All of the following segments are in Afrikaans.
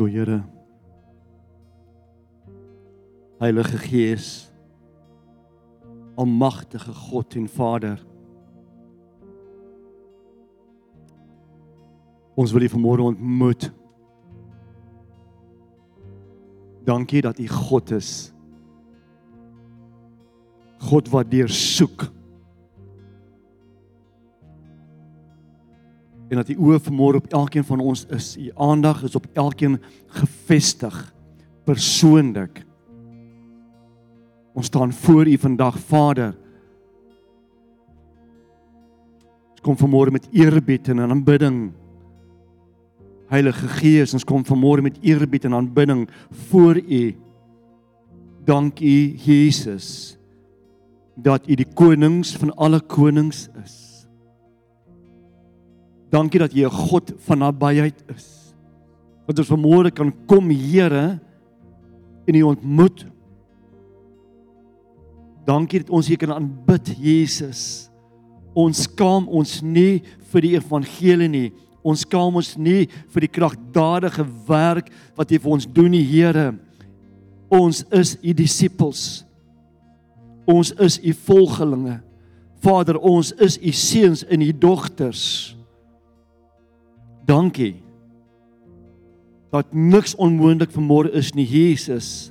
O Here. Heilige Gees. Almagtige God en Vader. Ons wil U vanmôre ontmoet. Dankie dat U God is. God wat deursoek. En dat U oë vanmôre op elkeen van ons is. U aandag is op elkeen gefestig persoonlik. Ons staan voor U vandag, Vader. Ons kom vanmôre met eerbied en aanbidding. Heilige Gees, ons kom vanmôre met eerbied en aanbidding voor U. Dankie Jesus dat U die konings van alle konings is. Dankie dat U 'n God van nabyheid is. Dat ons vanmôre kan kom, Here, en U ontmoet. Dankie dat ons hier kan aanbid, Jesus. Ons skaam ons nie vir die evangelie nie. Ons skaam ons nie vir die kragtadige werk wat U vir ons doen, Here. Ons is U disippels. Ons is U volgelinge. Vader, ons is U seuns en U dogters. Dankie. Dat niks onmoontlik vanmôre is nie, Jesus.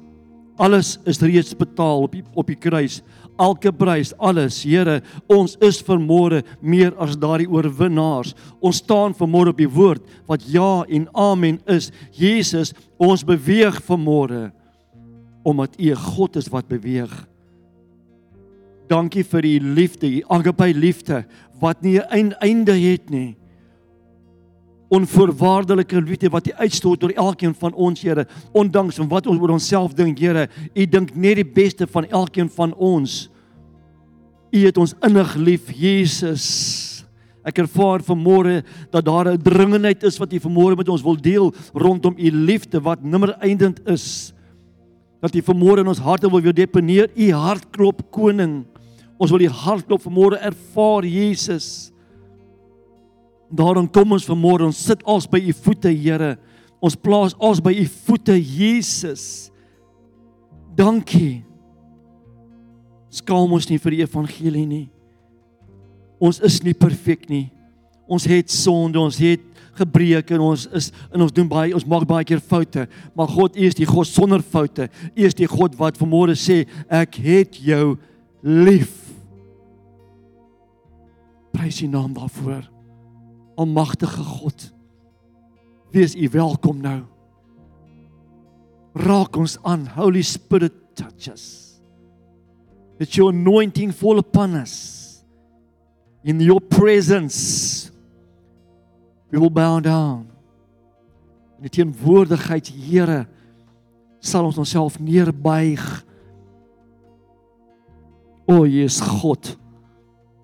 Alles is reeds betaal op die, op die kruis. Elke prys, alles, Here, ons is vermore meer as daardie oorwinnaars. Ons staan vermore op die woord wat ja en amen is. Jesus, ons beweeg vermore omdat U 'n God is wat beweeg. Dankie vir U liefde, U agape liefde wat nie 'n einde het nie onvoorwaardelike liefde wat U uitstoot oor elkeen van ons, Here. Ondanks van wat ons oor onsself dink, Here, U dink net die beste van elkeen van ons. U het ons innig lief, Jesus. Ek ervaar vanmôre dat daar 'n dringendheid is wat U vanmôre met ons wil deel rondom U liefde wat nimmer eindend is. Dat U vanmôre in ons harte wil weer deponeer, U hartklop koning. Ons wil U hartklop vanmôre ervaar, Jesus. Daarom kom ons vanmôre, ons sit als by u voete, Here. Ons plaas als by u voete, Jesus. Dankie. Skaam ons nie vir die evangelie nie. Ons is nie perfek nie. Ons het sonde, ons het gebreke en ons is en ons doen baie ons maak baie keer foute. Maar God, U is die God sonder foute. U is die God wat vanmôre sê ek het jou lief. Prys U naam daarvoor. Almagtige God. Wees U welkom nou. Raak ons aan, Holy Spirit touch us. Let your anointing fall upon us. In your presence we will bow down. In die teenwoordigheid, Here, sal ons onsself neerbuig. O, U is God.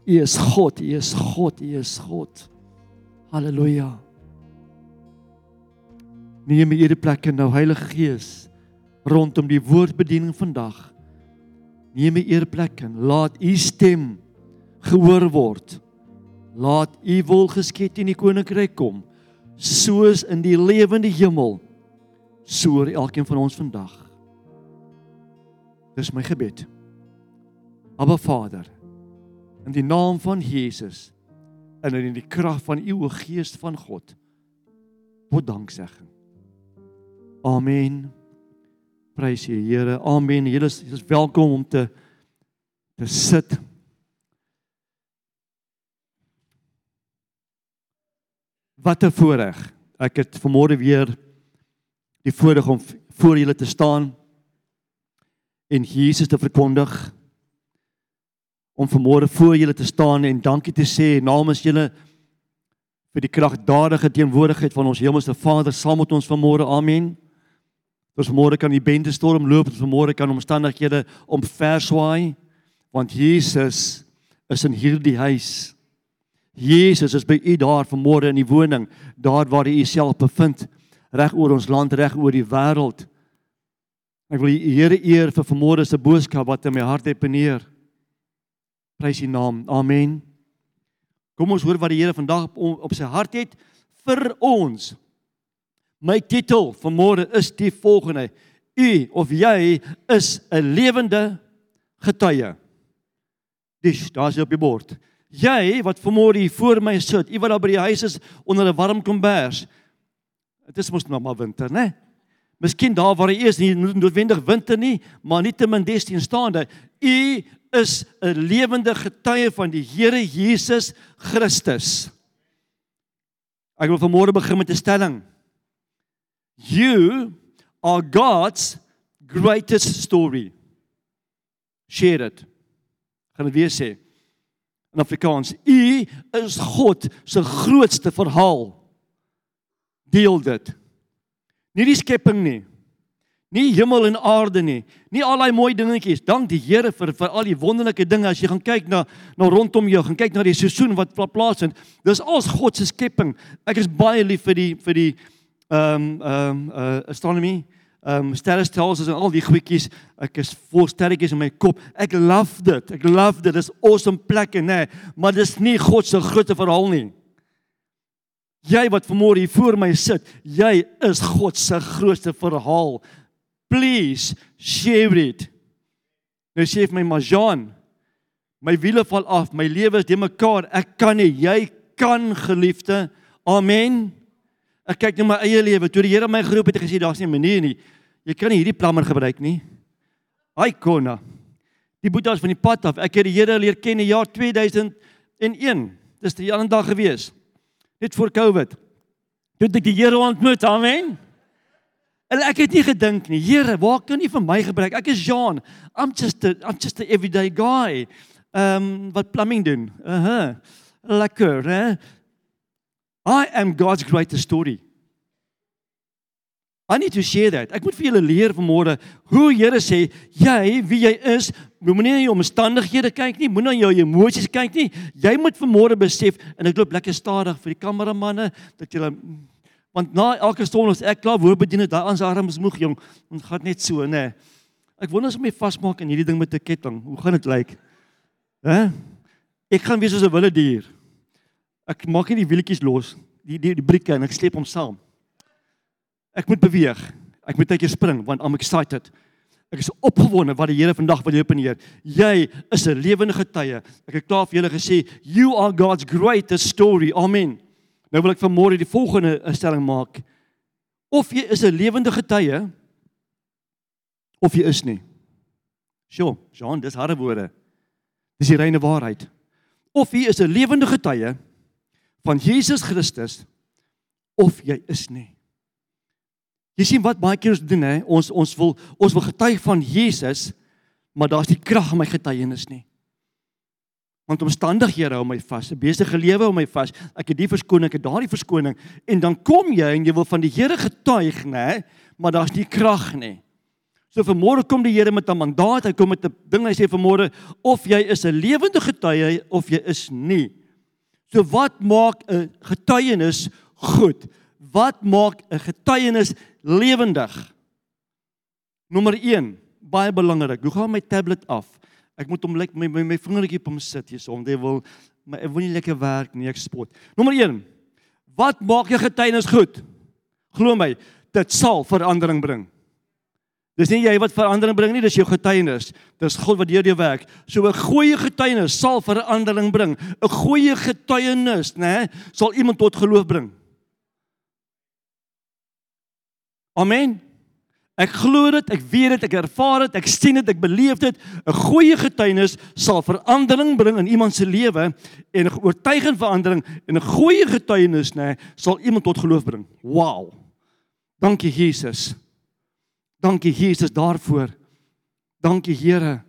U is God, U is God, U is God. Halleluja. Neem hierdie plek nou Heilige Gees rondom die woordbediening vandag. Neem hierdie plek en laat u stem gehoor word. Laat u wil geskied in die koninkryk kom soos in die lewende hemel so oor elkeen van ons vandag. Dis my gebed. Aba Vader, in die naam van Jesus en in die krag van u o Gees van God. Tot danksegging. Amen. Prys U Here. Amen. Julle is welkom om te te sit. Wat 'n voorreg. Ek het vanmôre weer die voorreg om voor julle te staan en Jesus te verkondig om vanmôre voor julle te staan en dankie te sê namens julle vir die kragtadige teenwoordigheid van ons hemelse Vader saam met ons vanmôre. Amen. Ons môre kan die bende storm loop, ons môre kan omstandighede omverswaai want Jesus is in hierdie huis. Jesus is by u daar vanmôre in die woning, daar waar u self bevind, reg oor ons land, reg oor die wêreld. Ek wil die Here eer vir vanmôre se boodskap wat in my hart deponeer. Prys die naam. Amen. Kom ons hoor wat die Here vandag op, op sy hart het vir ons. My titel vanmôre is die volgende: U of jy is 'n lewende getuie. Dis daar's op die bord. Jy wat vanmôre hier voor my sit, u wat daar by die huis is onder 'n warm kombers. Dit is mos nog maar winter, né? Miskien daar waar jy is, nie noodwendig winter nie, maar nietemin desteen staande, u is 'n lewende getuie van die Here Jesus Christus. Ek wil vanmôre begin met 'n stelling. You are God's greatest story. Share it. Gaan dit weer sê. In Afrikaans, u is God se grootste verhaal. Deel dit. Nie die skepping nie. Nie hemel en aarde nie. Nie al daai mooi dingetjies. Dank die Here vir vir al die wonderlike dinge as jy gaan kyk na na rondom jou, gaan kyk na die seisoen wat plaasvind. Dis als God se skepping. Ek is baie lief vir die vir die ehm um, ehm um, uh, astronomy ehm um, sterrestelsels en al die goedjies. Ek is vol sterretjies in my kop. Ek love dit. Ek love dit. Dis awesome plekke, nê. Nee, maar dis nie God se groot verhaal nie. Jy wat vanmôre hier voor my sit, jy is God se grootste verhaal. Please share it. Nou sê vir my Majan, my wiele val af, my lewe is de mekaar. Ek kan nie, jy kan geliefde. Amen. Ek kyk net my eie lewe. Toe die Here my geroep het, het hy gesê daar's nie 'n manier nie. Jy kan nie hierdie plammer gebruik nie. Ai konna. Die boetas van die pad af. Ek het die Here leer ken in jaar 2001. Dis die ander dag gewees. Net voor Covid. Toe ek die Here ontmoet. Amen. En ek het nie gedink nie, Here, waar kan U vir my gebruik? Ek is Jean. I'm just a I'm just a everyday guy. Ehm um, wat plumbing doen. Uh huh. Lekker, hè? I am God's greatest story. I need to share that. Ek moet vir julle leer vanmôre hoe Here sê jy wie jy is, moenie na jou omstandighede kyk nie, moenie na jou emosies kyk nie. Jy moet vanmôre besef en ek loop lekker stadig vir die kameramanne dat julle want na elke stond as ek klaar woord bedien het, daai aan sy arms moeg jong, dit gaan net so, nê. Ek wonder as my vasmaak in hierdie ding met 'n ketting. Hoe gaan dit lyk? Hè? Ek gaan wees soos 'n wilde dier. Ek maak nie die wieltjies los, die die, die brieke en ek sleep hom saam. Ek moet beweeg. Ek moet netjie spring want I'm excited. Ek is opgewonde wat die Here vandag wil doen hier. Jy is 'n lewende getuie. Ek het klaar vir julle gesê, you are God's greatest story. Amen. Nou wil ek vanmôre die volgende stelling maak. Of jy is 'n lewende getuie of jy is nie. Sjoe, Jean, dis harde woorde. Dis die reine waarheid. Of jy is 'n lewende getuie van Jesus Christus of jy is nie. Jy sien wat baie keer ons doen hè, ons ons wil ons wil getuig van Jesus, maar daar's nie krag in my getuienis nie. Want omstandighede hou my vas, 'n besige lewe hou my vas. Ek het die verskoning, ek het daardie verskoning en dan kom jy en jy wil van die Here getuig, nê, maar daar's nie krag nie. So vanmôre kom die Here met 'n mandaat, hy kom met 'n ding, hy sê vanmôre of jy is 'n lewende getuie of jy is nie. So wat maak 'n getuienis goed? Wat maak 'n getuienis lewendig. Nommer 1, baie belangrik. Hoe gaan my tablet af? Ek moet hom my my, my vingertjie op hom sit hier soms. Hy wil my ek wil nie lekker werk nie, ek spot. Nommer 1. Wat maak jou getuienis goed? Glo my, dit sal verandering bring. Dis nie jy wat verandering bring nie, dis jou getuienis. Dis God wat deur jou werk. So 'n goeie getuienis sal verandering bring. 'n Goeie getuienis, né, sal iemand tot geloof bring. Amen. Ek glo dit, ek weet dit, ek ervaar dit, ek sien dit, ek beleef dit. 'n Goeie getuienis sal verandering bring in iemand se lewe en 'n oortuigende verandering en 'n goeie getuienis nê sal iemand tot geloof bring. Wow. Dankie Jesus. Dankie Jesus daarvoor. Dankie Here.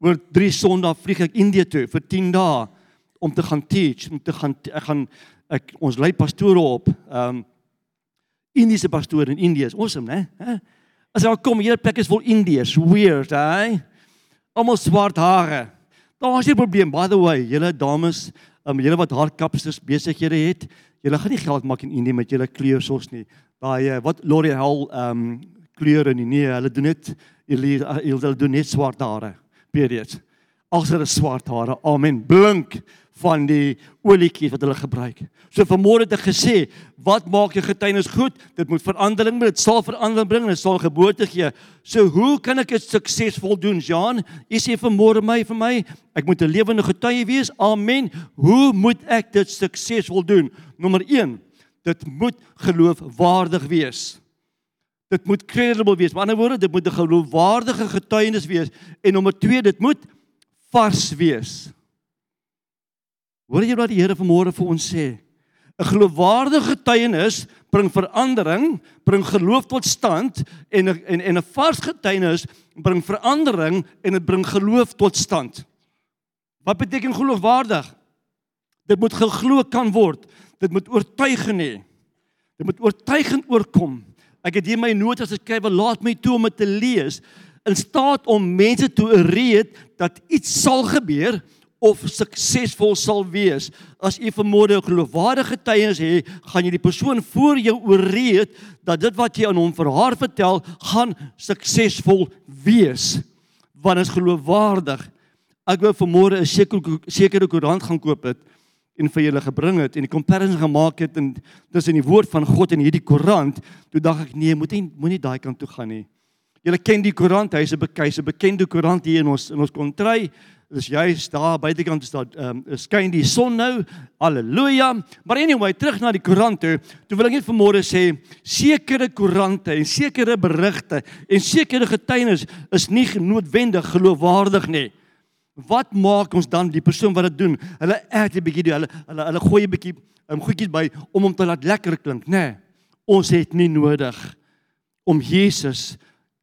Oor 3 Sondae vlieg ek Indië toe vir 10 dae om te gaan teach, om te gaan ek gaan ek ons lei pastore op. Ehm um, Indiese pastoor in Indië is awesome, né? As jy kom, hierdie plek is vol Indiërs, weird, hè? Almal swart hare. Daar is 'n probleem, by the way, julle dames, um, julle wat haarkapsters besighede het, julle gaan nie geld maak in Indië met julle kleursos nie. Daai eh, wat L'Oreal ehm um, kleure nie, nee, hulle doen net hulle hulle doen net swart hare. Period. hulle swart hare. Amen. Blink van die olietjies wat hulle gebruik. So vanmôre het ek gesê, wat maak jou getuienis goed? Dit moet verandering bring, dit sal verandering bring, dit sal geboorte gee. So hoe kan ek dit suksesvol doen, Jean? U sê vanmôre my vir my, ek moet 'n lewende getuie wees. Amen. Hoe moet ek dit suksesvol doen? Nommer 1, dit moet geloofwaardig wees. Dit moet credible wees. Met ander woorde, dit moet 'n geloofwaardige getuienis wees. En nommer 2, dit moet vars wees. Hoor jy wat die Here vanmôre vir ons sê? 'n Geloofwaardige getuienis bring verandering, bring geloof tot stand en en en 'n vars getuienis bring verandering en dit bring geloof tot stand. Wat beteken geloofwaardig? Dit moet geglo kan word. Dit moet oortuigend hê. Dit moet oortuigend oorkom. Ek het hier my notas geskryf, laat my toe om dit te lees in staat om mense te oreed dat iets sal gebeur of suksesvol sal wees. As jy vermoede 'n geloofwaardige getuienis het, gaan jy die persoon voor jou ooreed dat dit wat jy aan hom vir haar vertel, gaan suksesvol wees. Want is geloofwaardig. Ek wou vermoede 'n sekere sekere koerant gaan koop het en vir julle gebring het en die comparison gemaak het en tussen die woord van God en hierdie koerant, toe dink ek nee, moet nie moenie daai kant toe gaan nie. Julle ken die koerant, hy's 'n bekeise bekende koerant hier in ons in ons kontry is juist daar buitekant is daar ehm um, skyn die son nou. Halleluja. Maar anyway, terug na die koerant toe. Toe wil ek net vanmôre sê sekere koerante en sekere berigte en sekere getuienis is nie noodwendig geloofwaardig nie. Wat maak ons dan die persoon wat dit doen? Hulle add 'n bietjie, hulle hulle hulle gooi 'n bietjie um, goedjies by om hom te laat lekker klink, nê? Nee, ons het nie nodig om Jesus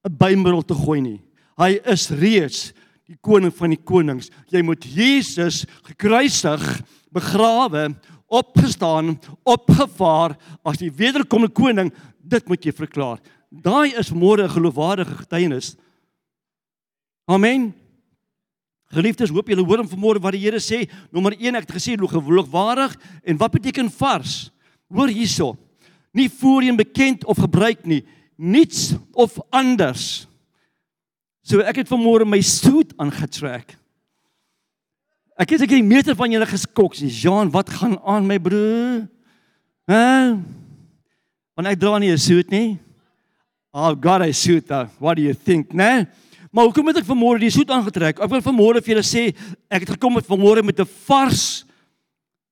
'n bymiddel te gooi nie. Hy is reeds die koning van die konings. Jy moet Jesus gekruisig, begrawe, opgestaan, opgevaar as die wederkomende koning. Dit moet jy verklaar. Daai is môre 'n geloofwaardige getuienis. Amen. Geliefdes, hoop julle hoor hom vanmôre wat die Here sê. Nommer 1, ek het gesê geloofwaardig en wat beteken vars? Hoor hierso. Nie voorheen bekend of gebruik nie, niets of anders. So ek het vanmôre my soet aangetrek. Ek het ek die meter van julle geskok. Jean, wat gaan aan my broer? Hæ? Want ek dra nie 'n soet nie. Oh God, I suit. Uh, what do you think, né? Maar hoekom het ek vanmôre die soet aangetrek? Ek wil vanmôre vir julle sê ek het gekom met vanmôre met 'n vars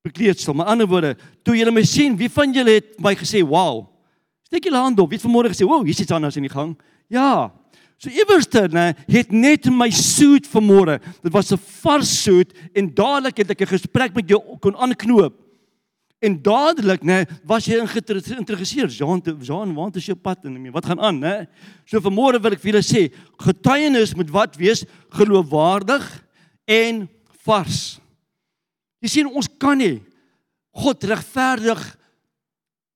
bekleedsel. Maar ander woorde, toe julle my sien, wie van julle het my gesê, "Wow." Steek julle hand op. Wie het vanmôre gesê, "Wow, hier's iets anders in die gang." Ja, So iewerste nê het net my soet vanmôre. Dit was 'n vars soet en dadelik het ek 'n gesprek met jou kon aanknoop. En dadelik nê was jy geïnteresseer. Jean, Jean, waar is jou pad en wat gaan aan nê? So vanmôre wil ek vir julle sê, getuienis moet wat wees? Geloofwaardig en vars. Jy sien ons kan nie God regverdig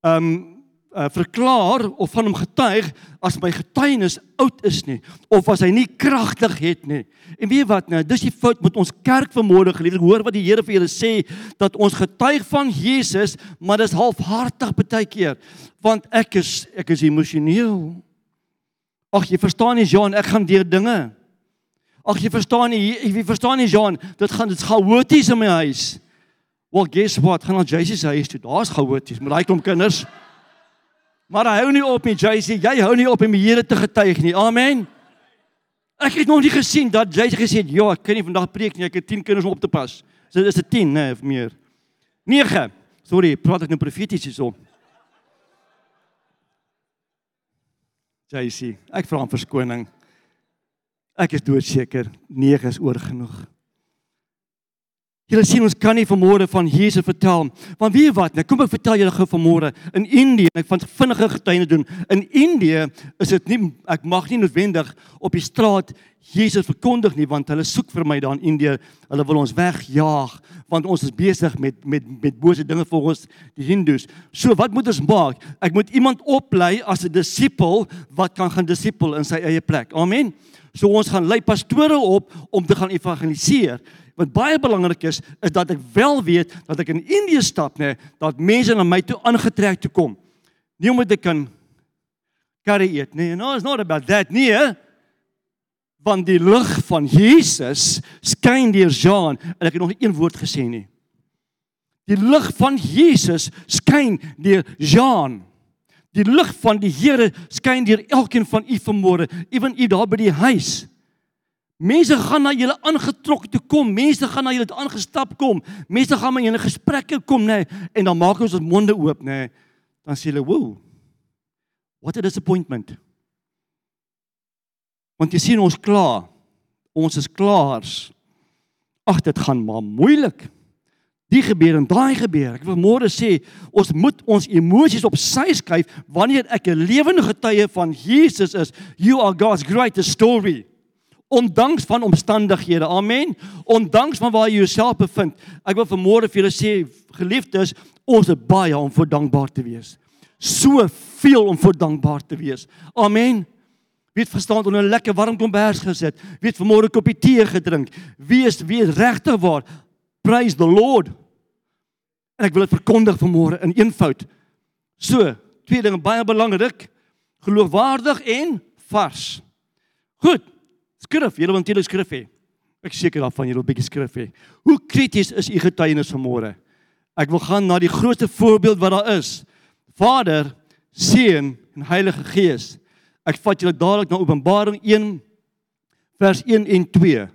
ehm um, uh, verklaar of van hom getuig as my getuienis oud is nie of as hy nie kragtig het nie. En weet wat nou, dis die fout met ons kerk vanmôre geliefde. Hoor wat die Here vir julle sê dat ons getuig van Jesus, maar dis halfhartig baie keer want ek is ek is emosioneel. Ag jy verstaan nie Jean, ek gaan deur dinge. Ag jy verstaan nie, jy verstaan nie Jean, dit gaan dit's chaoties in my huis. Well, guess what? Gaan ons Jesus se huis toe. Daar's chaoties met daai klomp kinders. Maar hy hou nie op nie, JC. Jy hou nie op om die Here te getuig nie. Amen. Ek het nog nie gesien dat JC gesê het, "Ja, ek kan nie vandag preek nie. Ek het 10 kinders om op te pas." So dis 'n 10, nee, of meer. 9. Sorry, praat ek nou profeties hierso. JC, ek vra om verskoning. Ek is doodseker 9 is oor genoeg. Julle sien ons kan nie vanmôre van Jesus vertel want weet wat nou kom ek vertel julle gou vanmôre. In Indië ek van vinnige getuienis doen in Indië is dit nie ek mag nie noodwendig op die straat Jesus verkondig nie want hulle soek vir my daar in Indië. Hulle wil ons wegjaag want ons is besig met met met bose dinge vir ons die Hindus so wat moet ons maak? Ek moet iemand oplei as 'n disipel wat kan gaan disipel in sy eie plek. Amen. So ons gaan lei pastore op om te gaan evangeliseer wat baie belangrik is, is dat ek wel weet dat ek in Indië stap nê, dat mense na my toe aangetrek toe kom. Nie omdat ek kan curry eet nie. No, it's not about that nie. Want die lig van Jesus skyn deur Jean en ek het nog nie een woord gesê nie. Die lig van Jesus skyn deur Jean. Die lig van die Here skyn deur elkeen van u vanmôre, ewen u daar by die huis. Mense gaan na julle aangetrok toe kom, mense gaan na julle aangestap kom, mense gaan met julle gesprekke kom nê nee, en dan maak ons ons monde oop nê. Nee. Dan sê hulle, "Woew. What a disappointment." Want jy sien ons klaar. Ons is klaars. Ag, dit gaan maar moeilik. Die gebeur en daai gebeur. Ek wil môre sê ons moet ons emosies op sy skuif wanneer ek 'n lewende getuie van Jesus is. You are God's greatest story. Ondanks van omstandighede. Amen. Ondanks van waar jy jouself bevind. Ek wil vanmôre vir julle sê geliefdes, ons is baie om voor dankbaar te wees. So veel om voor dankbaar te wees. Amen. Wie het verstaan onder 'n lekker warm kombers gesit? Wie het vanmôre 'n koppie tee gedrink? Wie is wie regtig waar? Praise the Lord. En ek wil dit verkondig vanmôre in eenvoud. So, twee dinge baie belangrik. Geloofwaardig en vars. Goed. Skrif, julle want julle skrif hê. Ek seker daarvan julle 'n bietjie skrif hê. Hoe krities is u getuienis vanmôre? Ek wil gaan na die grootste voorbeeld wat daar is. Vader, Seun en Heilige Gees. Ek vat julle dadelik na Openbaring 1 vers 1 en 2.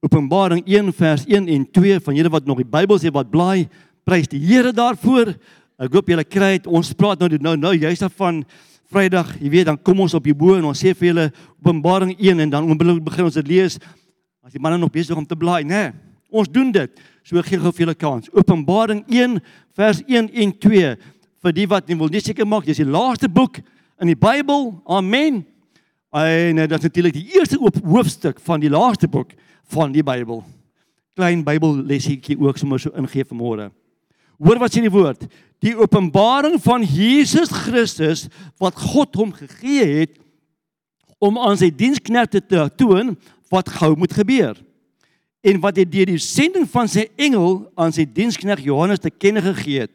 Openbaring 1 vers 1 en 2 van julle wat nog die Bybel sê wat blaai, prys die Here daarvoor. Ek hoop julle kry dit. Ons praat nou nou nou juist van Vrydag, jy weet, dan kom ons op die bo en ons sê vir julle Openbaring 1 en dan begin ons dit lees. As die manne nog besig om te blaai, né? Nee, ons doen dit. So gee gou vir julle kans. Openbaring 1 vers 1 en 2 vir die wat nie wil nie seker maak dis die laaste boek in die Bybel. Amen. En dit is natuurlik die eerste hoofstuk van die laaste boek van die Bybel. Klein Bybellesietjie ook sommer so ingee vanmôre. Hoor wat sê die woord? Die openbaring van Jesus Christus wat God hom gegee het om aan sy diensknegte te toon wat gou moet gebeur. En wat hy deur die sending van sy engel aan sy dienskneg Johannes te kenne gegee het.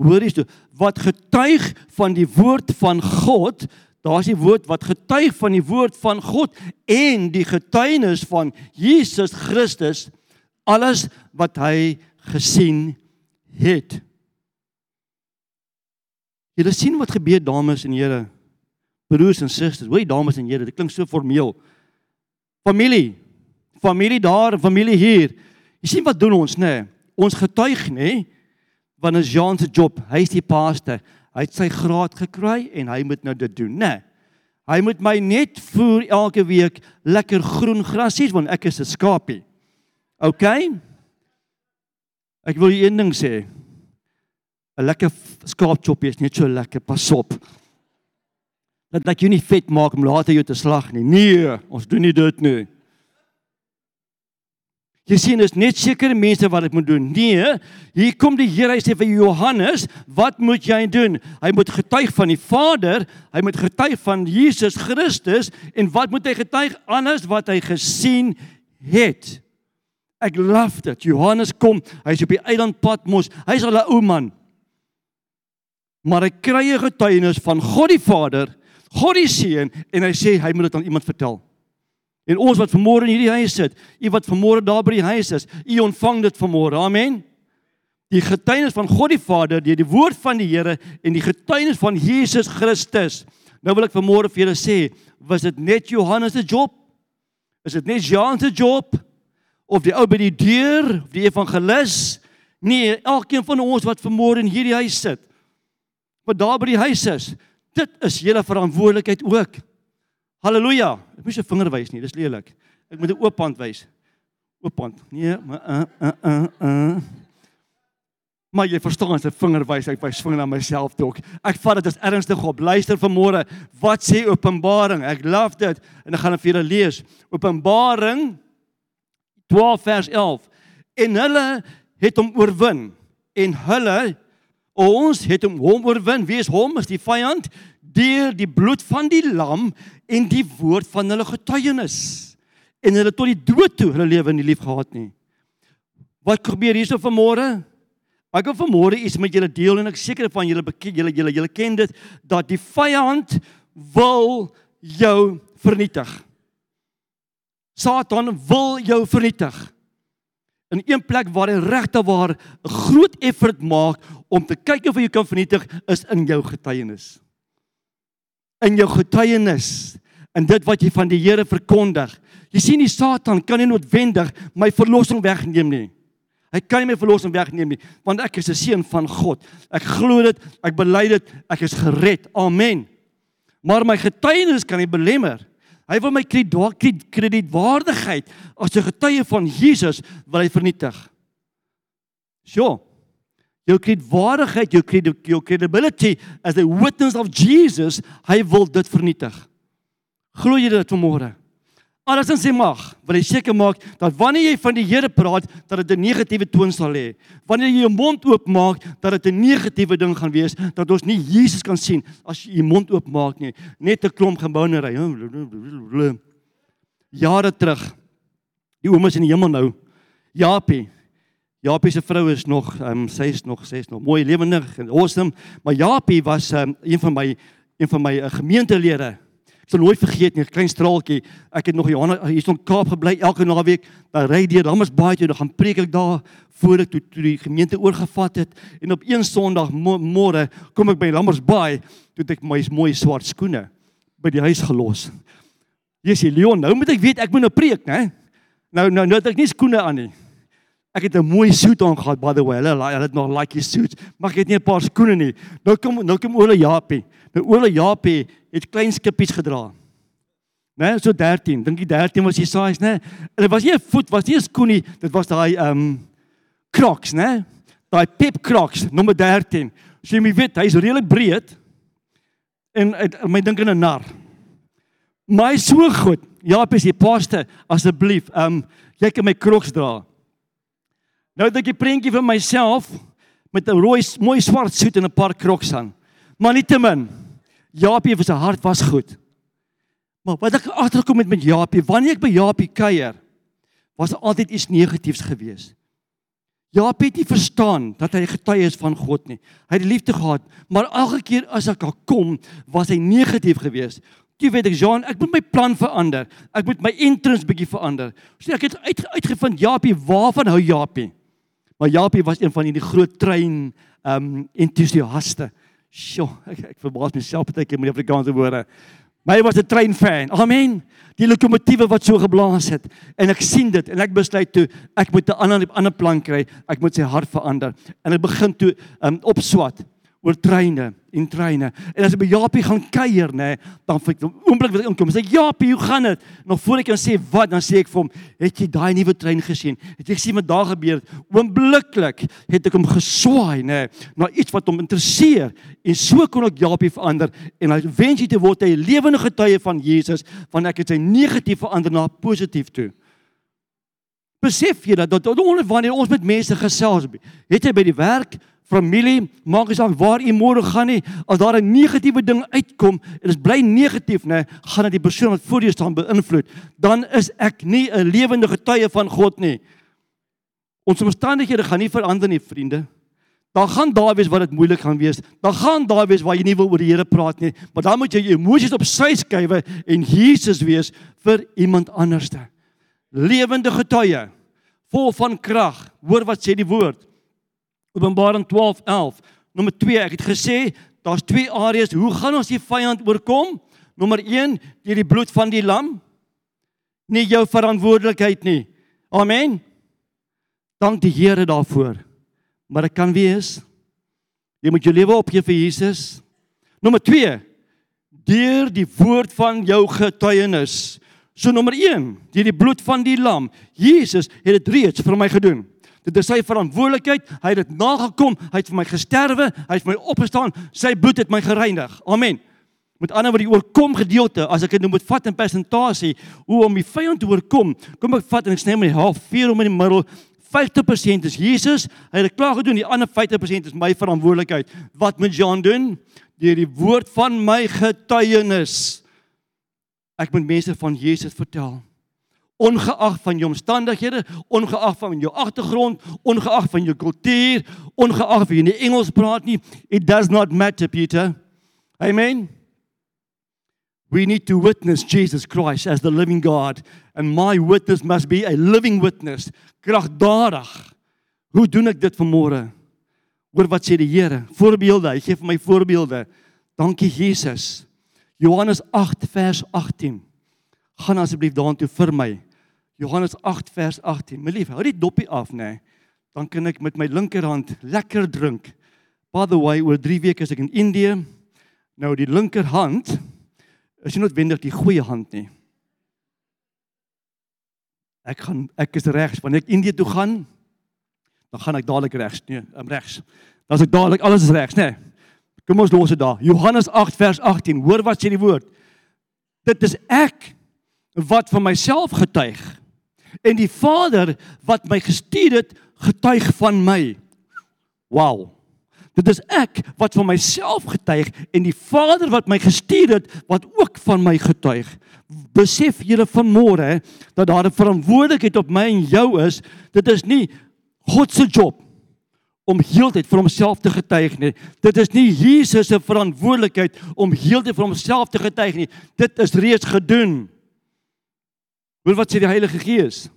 Hoor jy, wat getuig van die woord van God Daar's die woord wat getuig van die woord van God en die getuienis van Jesus Christus alles wat hy gesien het. Julle sien wat gebeur dames en here. Broers en susters, hoe dames en here, dit klink so formeel. Familie. Familie daar, familie hier. Jy sien wat doen ons nê? Nee? Ons getuig nê? Nee? Want is Jean se job. Hy is die paaste. Hy het sy graad gekry en hy moet nou dit doen, né? Nee. Hy moet my net voer elke week lekker groen grasies want ek is 'n skapie. OK? Ek wil een ding sê. 'n Lekker skaapchop is net so lekker, pas op. Dat dat jy nie vet maak om later jou te slag nie. Nee, ons doen nie dit nie. Jy sien is net sekere mense wat dit moet doen. Nee, hier kom die Here hy sê vir Johannes, wat moet jy doen? Hy moet getuig van die Vader, hy moet getuig van Jesus Christus en wat moet hy getuig anders wat hy gesien het? Ek love dit. Johannes kom, hy's op die eiland Patmos. Hy's al 'n ou man. Maar hy kry 'n getuienis van God die Vader, God die Seun en hy sê hy moet dit aan iemand vertel. En ons wat vanmôre in hierdie huis sit, u wat vanmôre daar by die huis is, u ontvang dit vanmôre. Amen. Die getuienis van God die Vader deur die woord van die Here en die getuienis van Jesus Christus. Nou wil ek vanmôre vir julle sê, was dit net Johannes se job? Is dit net Jean se job? Of die ou by die deur, of die evangelis? Nee, elkeen van ons wat vanmôre in hierdie huis sit, wat daar by die huis is, dit is julle verantwoordelikheid ook. Halleluja. Ek moet se vinger wys nie, dis lelik. Ek moet 'n oop hand wys. Oop hand. Nee, maar uh uh uh. uh. Maar jy verstaan 'n vinger wys, ek wys vinger na myself toe. Ek vat dit as ernstig op. Luister vanmôre, wat sê Openbaring? Ek love dit en ek gaan dit vir julle lees. Openbaring 12 vers 11. En hulle het hom oorwin en hulle ons het hom hom oorwin. Wie is hom? Is die vyand deur die bloed van die lam en die woord van hulle getuienis en hulle tot die dood toe hulle lewe nie lief gehad nie. Wat gebeur hierso vanmôre? Ek wil vanmôre iets met julle deel en ek seker van julle julle julle julle ken dit dat die vyand wil jou vernietig. Satan wil jou vernietig. In een plek waar hy regte waar 'n groot effort maak om te kyk of hy jou kan vernietig is in jou getuienis. In jou getuienis en dit wat jy van die Here verkondig. Jy sien die Satan kan nie noodwendig my verlossing wegneem nie. Hy kan nie my verlossing wegneem nie, want ek is 'n seun van God. Ek glo dit, ek bely dit, ek is gered. Amen. Maar my getuienis kan nie belemmer. Hy wil my kredietwaardigheid as 'n getuie van Jesus wil hy vernietig. So. Jou kredietwaardigheid, jou jou credibility as a witness of Jesus, hy wil dit vernietig. Glo jy dit vanmôre? Alles in sy mag wil hy seker maak dat wanneer jy van die Here praat dat dit 'n negatiewe toon sal hê. Wanneer jy jou mond oopmaak dat dit 'n negatiewe ding gaan wees dat ons nie Jesus kan sien as jy jou mond oopmaak nie. Net 'n klomp gebounery. Jare terug. Die ouma is in die hemel nou. Japie. Japie se vrou is nog um, sy is nog sy is nog mooi lewendig en awesome, maar Japie was um, een van my een van my uh, gemeentelede sal nooit vergeet nie, 'n klein straaltjie. Ek het nog Johanna hier in Kaap gebly elke naweek. Dan ry deur Rammersbaai toe, dan gaan preek ek daar voor ek toe, toe die gemeente oorgevat het. En op een Sondag môre kom ek by Rammersbaai, toe ek my mooi swart skoene by die huis gelos. Jesusie Leon, nou moet ek weet ek moet nou preek, né? Nou nou nou het ek nie skoene aan nie. Ek het 'n mooi soet aan gehad by the way. Hulle hulle het nog like soet, maar ek het nie 'n paar skoene nie. Nou kom nou kom Ole Japie. Nou Ole Japie het klein skippies gedra. Né, so 13. Dink jy 13 was die size, né? En dit was nie 'n voet, was nie 'n skoen nie. Dit was daai ehm um, Crocs, né? Daai Pep Crocs nommer 13. So jy weet, hy's redelik breed. En my dink in 'n nar. My so goed. Japie, jy paaste asseblief. Ehm um, jy kan my Crocs dra. Nou het ek 'n prentjie van myself met 'n rooi mooi swart soet en 'n paar crocs aan. Maar nietemin, Japie se hart was goed. Maar wat ek agterkom met met Japie, wanneer ek by Japie kuier, was daar altyd iets negatiefs gewees. Japie het nie verstaan dat hy getuie is van God nie. Hy het die liefde gehad, maar elke keer as ek daar kom, was hy negatief geweest. Jy weet ek Jean, ek moet my plan verander. Ek moet my entrance bietjie verander. So ek het uit, uitgevind Japie, waarvan hou Japie? Maar Japie was een van die groot trein ehm um, entoesiaste. Sjoe, ek ek verbaas myself baie keer met die Afrikaanse woorde. Maar hy was 'n treinfan. Amen. Die lokomotiewe wat so geblaas het en ek sien dit en ek besluit toe ek moet 'n ander ander plan kry. Ek moet sy hart verander en ek begin toe um, opswat oor treine en treine. En as ek by Japie gaan kuier, nê, dan vir oomblik wat ek inkom, sê Japie, hoe gaan dit? Nog voor ek kan sê wat, dan sê ek vir hom, "Het jy daai nuwe trein gesien? Het jy gesien wat daar gebeur?" Oombliklik het ek hom geswaai, nê, na iets wat hom interesseer en so kon ek Japie verander en hy jy te word 'n lewende getuie van Jesus, van ek het sy negatief verander na positief toe. Besef jy dat dat onder wanneer ons met mense gesels, het jy by die werk familie, maak nie saak waar jy môre gaan nie, as daar 'n negatiewe ding uitkom en dit bly negatief, nê, gaan dit die persoon wat voor jou staan beïnvloed, dan is ek nie 'n lewende getuie van God nie. Ons omstandighede gaan nie verander nie, vriende. Daar gaan daar wees wat dit moeilik gaan wees. Daar gaan daar wees waar jy nie wil oor die Here praat nie, maar dan moet jy jou emosies op sy skuwe en Jesus wees vir iemand anderste. Lewende getuie, vol van krag. Hoor wat sê die woord. Openbaring 12:11. Nommer 2, ek het gesê daar's twee areas hoe gaan ons die vyand oorkom? Nommer 1, deur die bloed van die lam. Nie jou verantwoordelikheid nie. Amen. Dank die Here daarvoor. Maar dit kan wees jy moet jou lewe opgee vir Jesus. Nommer 2, deur die woord van jou getuienis. So nommer 1, deur die bloed van die lam. Jesus het dit reeds vir my gedoen. Dit is sy verantwoordelikheid. Hy het dit nagekom. Hy het vir my gesterwe. Hy het vir my opgestaan. Sy bloed het my gereinig. Amen. Met ander woorde, die oorkom gedeelte, as ek dit nou moet vat in persentasie, hoe om die vyand te oorkom, kom ek vat en ek sny my half vier om in die middel. 50% is Jesus. Hy het dit klaar gedoen. Die ander 50% is my verantwoordelikheid. Wat moet Jan doen? Deur die woord van my getuienis. Ek moet mense van Jesus vertel ongeag van jou omstandighede, ongeag van jou agtergrond, ongeag van jou kultuur, ongeag of jy nie Engels praat nie, it does not matter Peter. Amen. We need to witness Jesus Christ as the living God and my witness must be a living witness. Kragdadig. Hoe doen ek dit vanmôre? Hoor wat sê die Here? Voorbeelde. Hy gee vir my voorbeelde. Dankie Jesus. Johannes 8 vers 18. Gaan asseblief daartoe vir my. Johannes 8 vers 18. My lief, hou die dopie af, nê? Nee. Dan kan ek met my linkerhand lekker drink. By the way, oor 3 weke is ek in Indië. Nou die linkerhand is nie noodwendig die goeie hand nie. Ek gaan ek is regs wanneer ek Indië toe gaan, dan gaan ek dadelik regs. Nee, I'm regs. Dan is ek dadelik alles is regs, nê? Nee. Kom ons los dit daar. Johannes 8 vers 18. Hoor wat sê die woord. Dit is ek wat van myself getuig en die Vader wat my gestuur het getuig van my. Wow. Dit is ek wat van myself getuig en die Vader wat my gestuur het wat ook van my getuig. Besef julle vanmôre dat daar 'n verantwoordelikheid op my en jou is. Dit is nie God se job om heeltyd vir homself te getuig nie. Dit is nie Jesus se verantwoordelikheid om heeltyd vir homself te getuig nie. Dit is reeds gedoen. Hoor wat sê die Heilige Gees?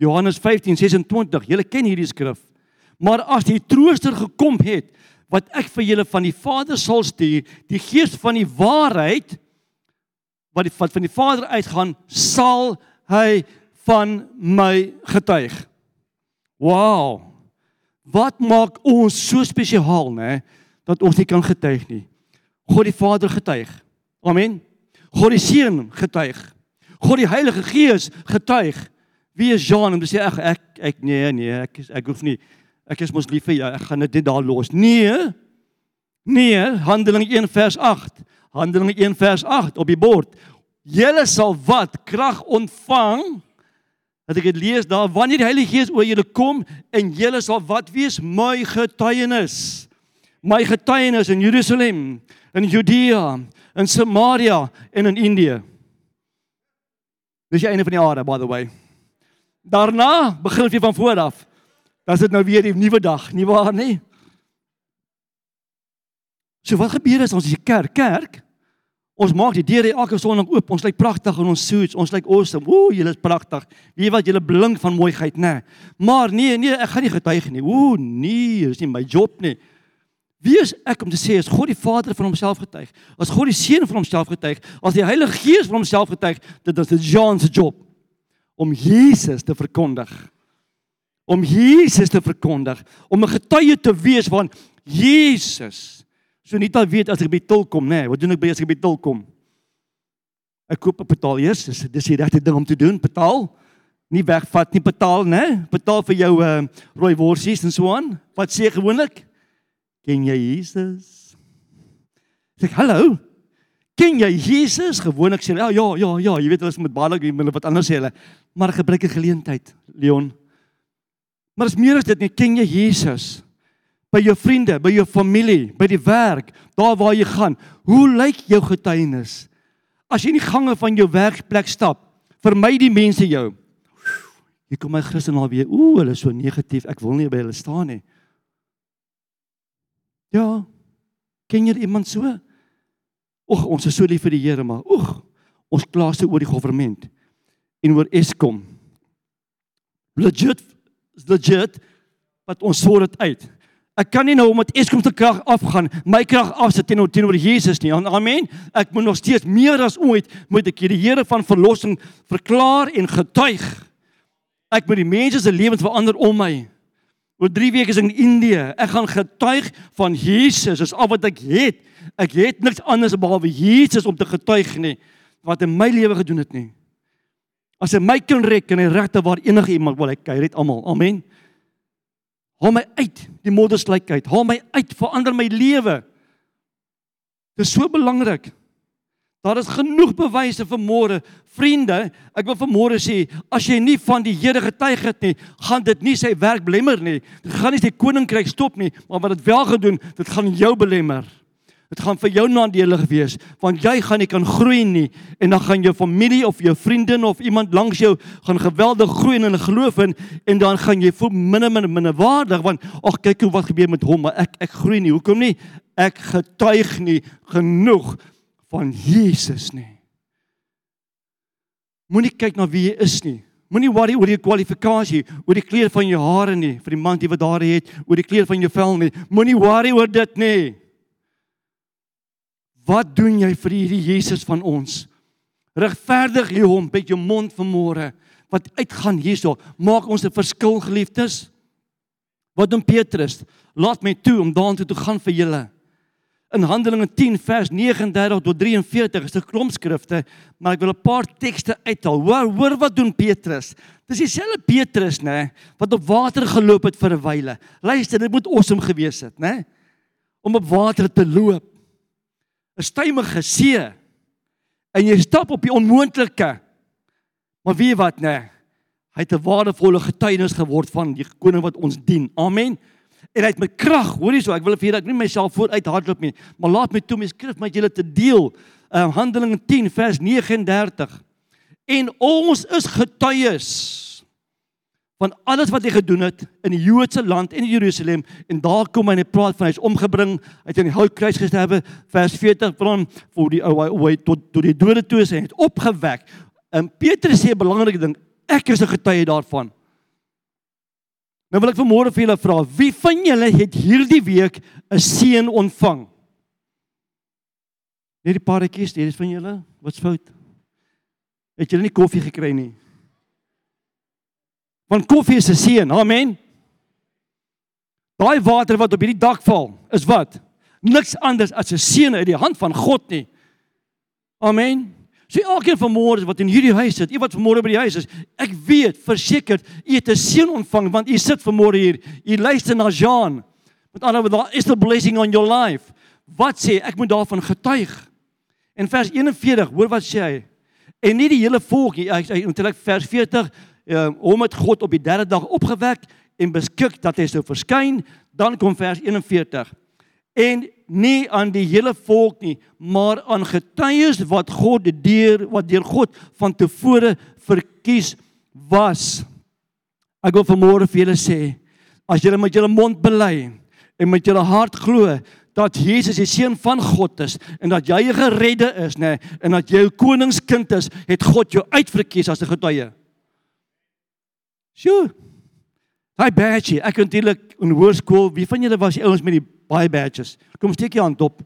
Johannes 15:26. Julle ken hierdie skrif. Maar as die trooster gekom het wat ek vir julle van die Vader sal stuur, die Gees van die waarheid wat die wat van die Vader uitgaan, sal hy van my getuig. Wow. Wat maak ons so spesiaal, né, dat ons nie kan getuig nie? God die Vader getuig. Amen. God die Seun getuig. God die Heilige Gees getuig. Wie is Jean om te sê ek ek ek nee nee, ek ek hoef nie ek is mos lief vir jou, ek gaan dit daar los. Nee. Nee, Handelinge 1 vers 8. Handelinge 1 vers 8 op die bord. Julle sal wat krag ontvang? Dat ek dit lees daar wanneer die Heilige Gees oor julle kom en julle sal wat wees my getuienis. My getuienis in Jerusalem, in Judea, in Samaria en in Indië. Dis die einde van die aarde by the way. Daarna begin jy van voor af. Dan is dit nou weer die nuwe dag, nie waar nie? So wat gebeur as ons die kerk kerk ons maak die deure elke sonderdag oop. Ons lyk pragtig in ons suits. Ons lyk awesome. Ooh, julle is pragtig. Weet wat julle blink van mooiheid, nê? Maar nee, nee, ek gaan nie getuig nie. Ooh, nee, dis nie my job nie. Wie is ek om te sê as God die Vader van homself getuig? As God die Seun van homself getuig? As die Heilige Gees van homself getuig? Dit is dit Jean se job om Jesus te verkondig om Jesus te verkondig, om 'n getuie te wees van Jesus. So nie dat weet as ek by tol kom, nê, nee, wat doen ek by as ek by tol kom? Ek koop 'n betaal eers, dis dis die regte ding om te doen, betaal. Nie wegvat nie, betaal, nê? Nee, betaal vir jou uh rooi worsies en so aan. Wat sê gewoonlik? Ken jy Jesus? Sê hallo. Ken jy Jesus? Gewoonlik sê hulle ja, ja, ja, ja, jy weet hulle is met baie wat anders sê hulle, maar gebruik 'n geleentheid, Leon. Maar is meer as dit nie ken jy Jesus by jou vriende, by jou familie, by die werk, daar waar jy gaan. Hoe lyk jou getuienis? As jy in die gange van jou werkplek stap, vermy die mense jou. Hier kom my Christen al weer. Ooh, hulle is so negatief. Ek wil nie by hulle staan nie. Ja. Ken jy iemand so? Oeg, ons is so lief vir die Here, maar oeg, ons kla se oor die regering en oor Eskom. Legit legit wat ons sort dit uit. Ek kan nie nou omdat Eskom se krag afgaan, my krag afsit teenoor teenoor Jesus nie. Amen. Ek moet nog steeds meer as ooit moet ek die Here van verlossing verklaar en getuig. Ek moet die mense se lewens verander om my. Oor 3 weke is ek in Indië. Ek gaan getuig van Jesus. Dis al wat ek het. Ek het niks anders behalwe Jesus om te getuig nie wat in my lewe gedoen het nie. As hy my kan red, kan hy regte waar enige iemand wil hy kyk, red almal. Amen. Haal my uit die modderslikheid. Haal my uit, verander my lewe. Dit is so belangrik. Daar is genoeg bewyse vir môre. Vriende, ek wil vir môre sê, as jy nie van die Here getuig het nie, gaan dit nie sy werk belemmer nie. Dit gaan nie sy koninkryk stop nie, maar wat dit wel gedoen, dit gaan jou belemmer. Dit gaan vir jou nadelig wees want jy gaan nie kan groei nie en dan gaan jou familie of jou vriendin of iemand langs jou gaan geweldig groei in hulle geloof in en dan gaan jy voel minder minder minder waardig want ag kyk hoe wat gebeur met hom maar ek ek groei nie hoekom nie ek getuig nie genoeg van Jesus nie. Moenie kyk na wie jy is nie. Moenie worry oor jou kwalifikasie, oor die kleur van jou hare nie, vir die man wat daar het, oor die kleur van jou vel nie. Moenie worry oor dit nie. Wat doen jy vir hierdie Jesus van ons? Regverdig jy hom met jou mond vanmôre wat uitgaan hierso? Maak ons 'n verskil geliefdes. Wat doen Petrus? Laat my toe om daartoe te gaan vir julle in Handelinge 10 vers 39 tot 43 is 'n klomp skrifte, maar ek wil 'n paar tekste uithaal. Hoor, hoor wat doen Petrus? Dis dieselfde Petrus, nê, wat op water geloop het vir 'n wyle. Luister, dit moet awesome gewees het, nê? Om op water te loop. 'n Stuimige see. En jy stap op die onmoontlike. Maar weet jy wat, nê? Hy het 'n waardevolle getuienis geword van die koning wat ons dien. Amen en hy het met krag, hoor jy so, ek wil vir julle ek nie myself vooruit hardloop nie, maar laat my toe my skrif met julle te deel. Um, Handelinge 10 vers 39. En ons is getuies van alles wat hy gedoen het in die Joodse land en in Jerusalem en daar kom hy en hy praat van hy's omgebring, hy het aan die houtkruis gesterwe, vers 40 van voor die ou hy tot tot die dode toe is hy het opgewek. En Petrus sê 'n belangrike ding, ek is 'n getuie daarvan. Nou wil ek vanmôre vir julle vra, wie van julle het hierdie week 'n seën ontvang? Net die paartjies, hierdie is van julle. Wat's fout? Het julle nie koffie gekry nie? Want koffie is 'n seën. Amen. Daai water wat op hierdie dak val, is wat? Niks anders as 'n seën uit die hand van God nie. Amen. So elkeen van môre wat in hierdie huis sit, iemand van môre by die huis is, ek weet verseker u het 'n seën ontvang want u sit vanmôre hier. U luister na Jean. Met ander woorde, is 'n blessing on your life. Wat sê ek moet daarvan getuig? In vers 41, hoor wat sê hy? En nie die hele volk nie, hy sê eintlik vers 40, uh, hom het God op die derde dag opgewek en beskik dat hy sou verskyn. Dan kom vers 41 en nie aan die hele volk nie, maar aan getuies wat God deur wat deur God van tevore verkies was. Ek wil vanmôre vir julle sê, as julle met julle mond bely en met julle hart glo dat Jesus die seun van God is en dat jy geredde is, nê, en dat jy 'n koningskind is, het God jou uitverkies as 'n getuie. Sjoe. Hy badge, ek eintlik in hoërskool, wie van julle was die ouens met die baie badges. Kom steek jy hand op.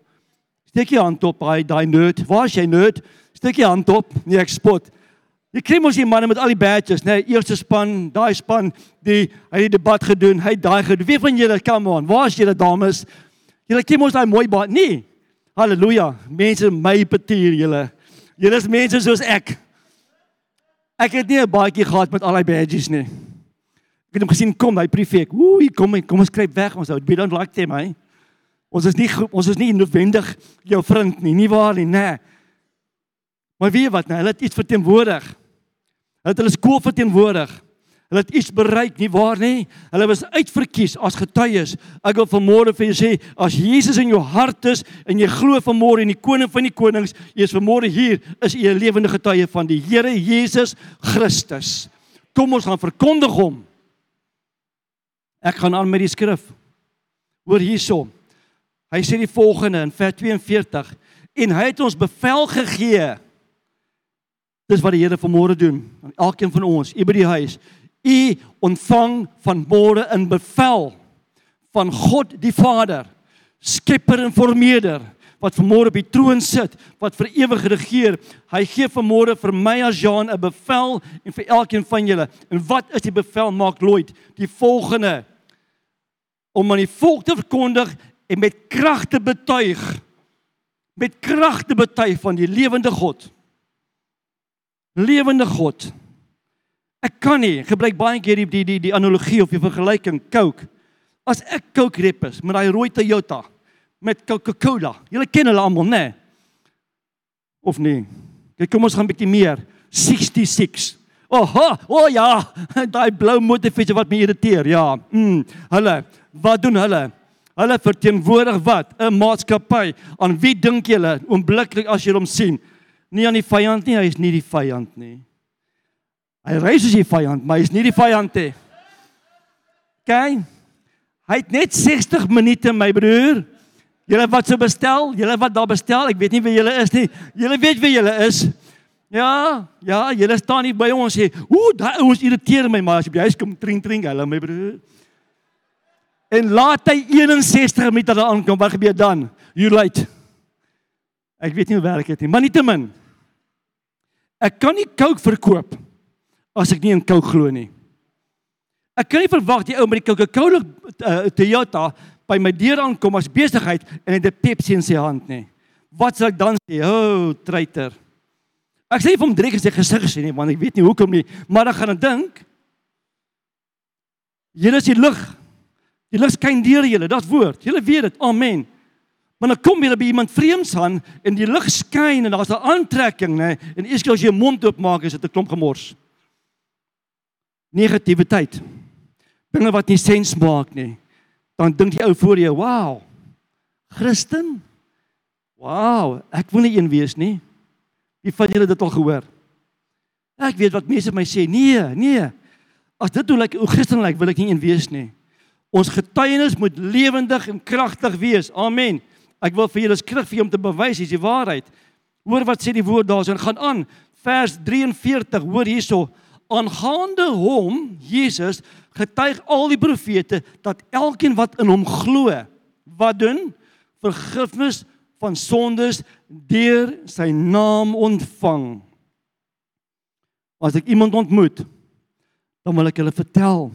Steek jy hand op, hy daai nerd. Waar is jy nerd? Steek jy hand op. Nee, ek spot. Die kry mos die manne met al die badges, nê? Nee, eerste span, daai span, die hy het die debat gedoen, hy daai gedoen. Wie van julle come on? Waar is julle dames? Julle kry mos daai mooi baie. Nee. Halleluja. Mense my petier julle. Julle is mense soos ek. Ek het nie 'n baadjie gehad met al daai badges nie. Ek het hom gesien kom, hy prefek. Ooh, kom, kom ons kry weg ons ou. We don't like them, hey. Ons is nie ons is nie noodwendig jou vriend nie, nie waar nie, nê. Maar weet jy wat, nou, hulle het iets verteenwoordig. Hulle het hulle skool verteenwoordig. Hulle het iets bereik, nie waar nie? Hulle was uitverkies as getuies. Ek wil vanmôre vir jou sê, as Jesus in jou hart is en jy glo vanmôre in die koning van die konings, jy is vanmôre hier, is jy 'n lewende getuie van die Here Jesus Christus. Kom ons gaan verkondig hom. Ek gaan aan met die skrif. Hoor hierson. Hy sê die volgende in vers 42 en hy het ons bevel gegee. Dis wat die Here vanmôre doen aan elkeen van ons, u by die huis. U ontvang van môre 'n bevel van God die Vader, Skepper en Vormeerder wat vanmôre op die troon sit, wat vir ewig regeer. Hy gee vanmôre vir my as Jean 'n bevel en vir elkeen van julle. En wat is die bevel? Maak Lloyd die volgende om aan die volk te verkondig en met krag te betuig met krag te betuig van die lewende God. Lewende God. Ek kan nie gebruik baie keer die die die, die analogie of die vergelyking Coke. As ek Coke rep is met daai rooi Toyota met Coca-Cola. Julle ken hulle almal, né? Nee? Of nee? Kyk, kom ons gaan 'n bietjie meer. 66. Oha, o oh ja, daai blou motorfiets wat my irriteer. Ja. Mm, hulle, wat doen hulle? Hulle verteenwoordig wat? 'n Maatskappy. Aan wie dink julle oombliklik as jy hom sien? Nie aan die vyand nie, hy is nie die vyand nie. Hy reis as die vyand, maar hy is nie die vyand nie. Kyk. Hy het net 60 minute my broer Julle wat so bestel, julle wat daar bestel, ek weet nie wie julle is nie. Julle weet wie julle is. Ja, ja, julle staan hier by ons sê, "Ooh, daai ouens irriteer my, maar as jy by huis kom, tring tring hulle my broer." En laat hy 61 meter daar aankom, wat gebeur dan? You late. Ek weet nie hoe werk dit nie, maar nietemin. Ek kan nie Coke verkoop as ek nie in Coke glo nie. Ek kan nie verwag die ou met die Coca-Cola uh, Toyota by my deur aankom as besigheid en het 'n Pepsi in sy hand nie. Wat sal ek dan sê? O, oh, traitor. Ek sê vir hom direk gesê gesig gesê nie, want ek weet nie hoekom nie, maar dan gaan ek dink Julle is die lig. Die lig skyn deur julle, dit woord. Julle weet dit. Amen. Maar dan kom jy by iemand vreemds aan en die lig skyn en daar's 'n aantrekking, nê? En eers as jy jou mond oopmaak, is dit 'n klomp gemors. Negativiteit. Dinge wat nie sens maak nie dan dink die ou voor jou, "Wow. Christen? Wow, ek wil nie een wees nie." Wie van julle dit al gehoor? Ek weet wat mense my sê, "Nee, nee. As dit hoe lyk like, hoe Christen lyk, like, wil ek nie een wees nie." Ons getuienis moet lewendig en kragtig wees. Amen. Ek wil vir julle skrif vir om te bewys dis die waarheid. Hoor wat sê die woord daarso, gaan aan. Vers 43, hoor hierso aangaande hom Jesus getuig al die profete dat elkeen wat in hom glo wat doen vergifnis van sondes deur sy naam ontvang. As ek iemand ontmoet dan wil ek hulle vertel.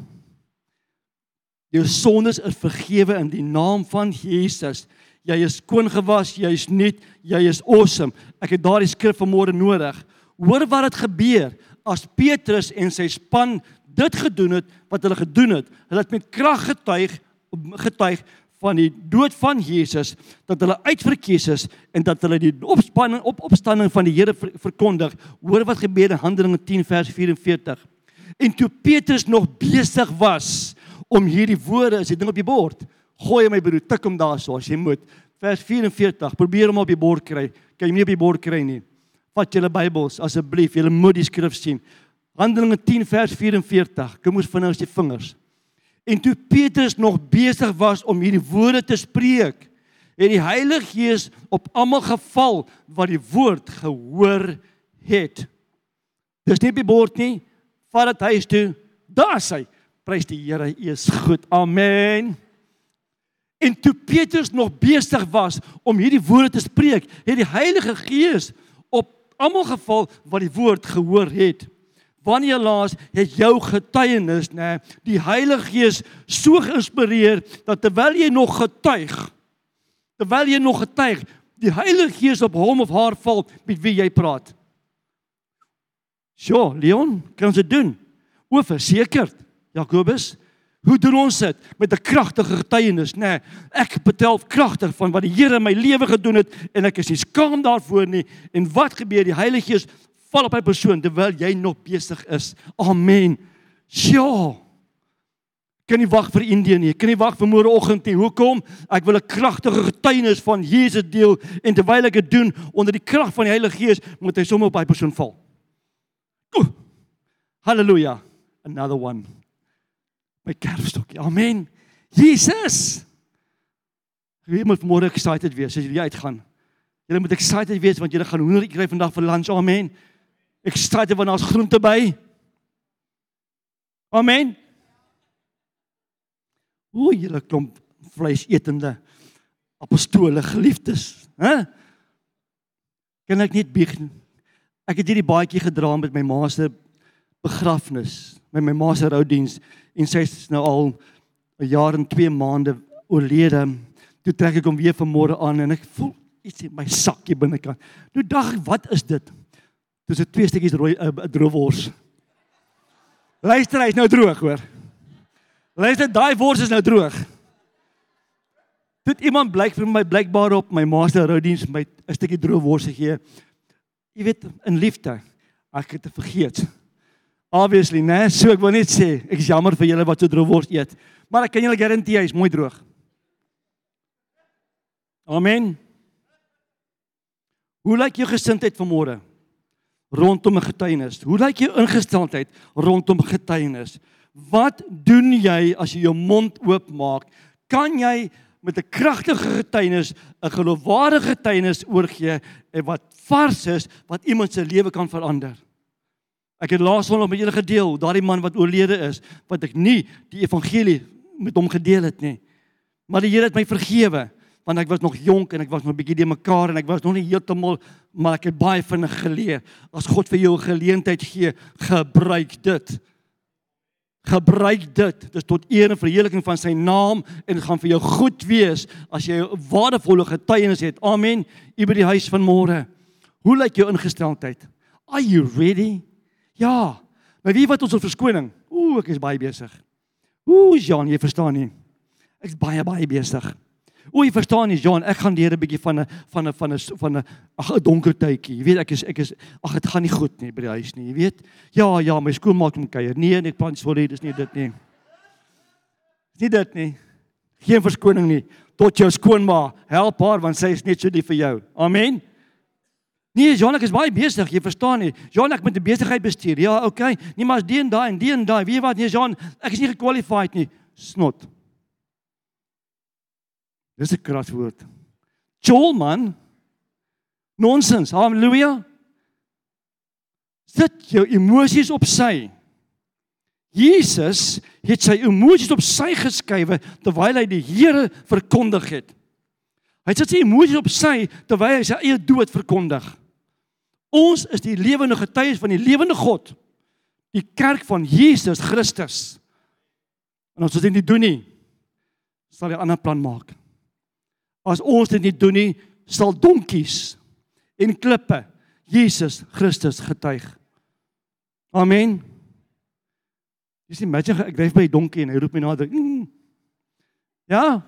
Jou sondes is vergewe in die naam van Jesus. Jy is skoon gewas jy is nuut jy is awesome. Ek het daardie skrif vanmôre nodig. Hoor wat het gebeur as Petrus en sy span dit gedoen het wat hulle gedoen het, hulle het met krag getuig getuig van die dood van Jesus dat hulle uitverkies is en dat hulle die opspanning op opstanding van die Here ver, verkondig. Hoor wat gebeur in Handelinge 10 vers 44. En toe Petrus nog besig was om hierdie woorde as die ding op die bord, gooi my broer tik hom daarso as jy moet. Vers 44. Probeer hom op die bord kry. Kan jy nie op die bord kry nie. Vat julle Bybels asseblief. Julle moet die skrif sien. Handelinge 10 vers 44. Kom ons vinnig as die vingers. En toe Petrus nog besig was om hierdie woorde te spreek, het die Heilige Gees op almal geval wat die woord gehoor het. Dis nie op die bord nie. Vat dit huis toe. Daar sê prys die Here, U is goed. Amen. En toe Petrus nog besig was om hierdie woorde te spreek, het die Heilige Gees op almal geval wat die woord gehoor het wanneer laas het jou getuienis nê die Heilige Gees so geïnspireer dat terwyl jy nog getuig terwyl jy nog getuig die Heilige Gees op hom of haar val met wie jy praat Sjoe Leon kan dit doen o verseker Jakobus Hoe doen ons dit met 'n kragtige getuienis, nê? Nee, ek betel kragtig van wat die Here in my lewe gedoen het en ek is nie skaam daarvoor nie. En wat gebeur? Die Heilige Gees val op 'n persoon terwyl jy nog besig is. Amen. Ja. Kan nie wag vir Indië nie. Kan nie wag vir môreoggend nie. Hoekom? Ek wil 'n kragtige getuienis van Jesus deel en terwyl ek dit doen onder die krag van die Heilige Gees, moet hy sommer op daai persoon val. Oeh. Halleluja. Another one. My kerfstokkie. Amen. Jesus. Wie moet môre excited wees as jy uitgaan? Julle moet excited wees want julle gaan hoender kry vandag vir lunch. Amen. Ek straat van ons groente by. Amen. O, julle klomp vleisetende apostole geliefdes, hè? Kan ek net bieg? Ek het hierdie baadjie gedra met my ma se begrafnis, met my ma se roudiens en sy is nou al 'n jaar en 2 maande oorlede. Toe trek ek hom weer vanmôre aan en ek voel iets in my sakkie binnekant. Nou dink ek, wat is dit? Dis 'n twee stukkies rooi uh, droë wors. Luister, hy's nou droog, hoor. Luister, daai wors is nou droog. Dit iemand blyk vir my blykbaar op my master roudiens my 'n stukkie droë wors gegee. Jy weet, in liefde. Ek het dit vergeet. Obviously, né? So ek wil net sê, ek is jammer vir julle wat so droë wors eet, maar ek kan julle garandeer hy's mooi droog. Amen. Hoe lyk jou gesindheid vanmôre? Rondom 'n getuienis? Hoe lyk jou ingesteldheid rondom getuienis? Wat doen jy as jy jou mond oop maak? Kan jy met 'n kragtige getuienis, 'n geloofwaardige getuienis oorgee en wat vars is, wat iemand se lewe kan verander. Ek het laas nog met julle gedeel, daardie man wat oorlede is, wat ek nie die evangelie met hom gedeel het nie. Maar die Here het my vergewe want ek was nog jonk en ek was nog 'n bietjie de mekaar en ek was nog nie heeltemal maar ek het baie vinnig geleer. As God vir jou 'n geleentheid gee, gebruik dit. Gebruik dit. Dit is tot eer en verheerliking van sy naam en dit gaan vir jou goed wees as jy 'n waardevolle getuienis het. Amen. U by die huis van môre. Hoe lyk jou ingesteldheid? Are you ready? Ja. Maar wie wat ons op verskoning? Ooh, ek is baie besig. Ooh, Jean, jy verstaan nie. Ek's baie baie besig. O, jy verstaan nie, John, ek gaan deur 'n bietjie van 'n van 'n van 'n van 'n ag 'n donker tydjie. Jy weet ek is ek is ag dit gaan nie goed nie by die huis nie, jy weet. Ja, ja, my skoonmaak moet kuier. Nee, ek plan sorry, dis nie dit nie. Dis dit nie. Geen verskoning nie tot jou skoonma. Help haar want sy is net so lief vir jou. Amen. Nee, John, ek is baie besig, jy verstaan nie. John, ek moet 'n besigheid bestuur. Ja, okay. Nee, maar as die en daai en die en daai, weet jy wat? Nee, John, ek is nie gekwalifiseerd nie. Snot. Dis 'n kraswoord. Joel man. Nonsens. Halleluja. Sit jou emosies op sy. Jesus het sy emosies op sy geskuif terwyl hy die Here verkondig het. Hy sit sy emosies op sy terwyl hy sy eie dood verkondig. Ons is die lewende getuies van die lewende God. Die kerk van Jesus Christus. En as ons dit nie doen nie, sal hy 'n ander plan maak. As ons dit nie doen nie, sal donkies en klippe Jesus Christus getuig. Amen. Dis nie magic ek dryf by die donkie en hy roep my nader. Mm. Ja.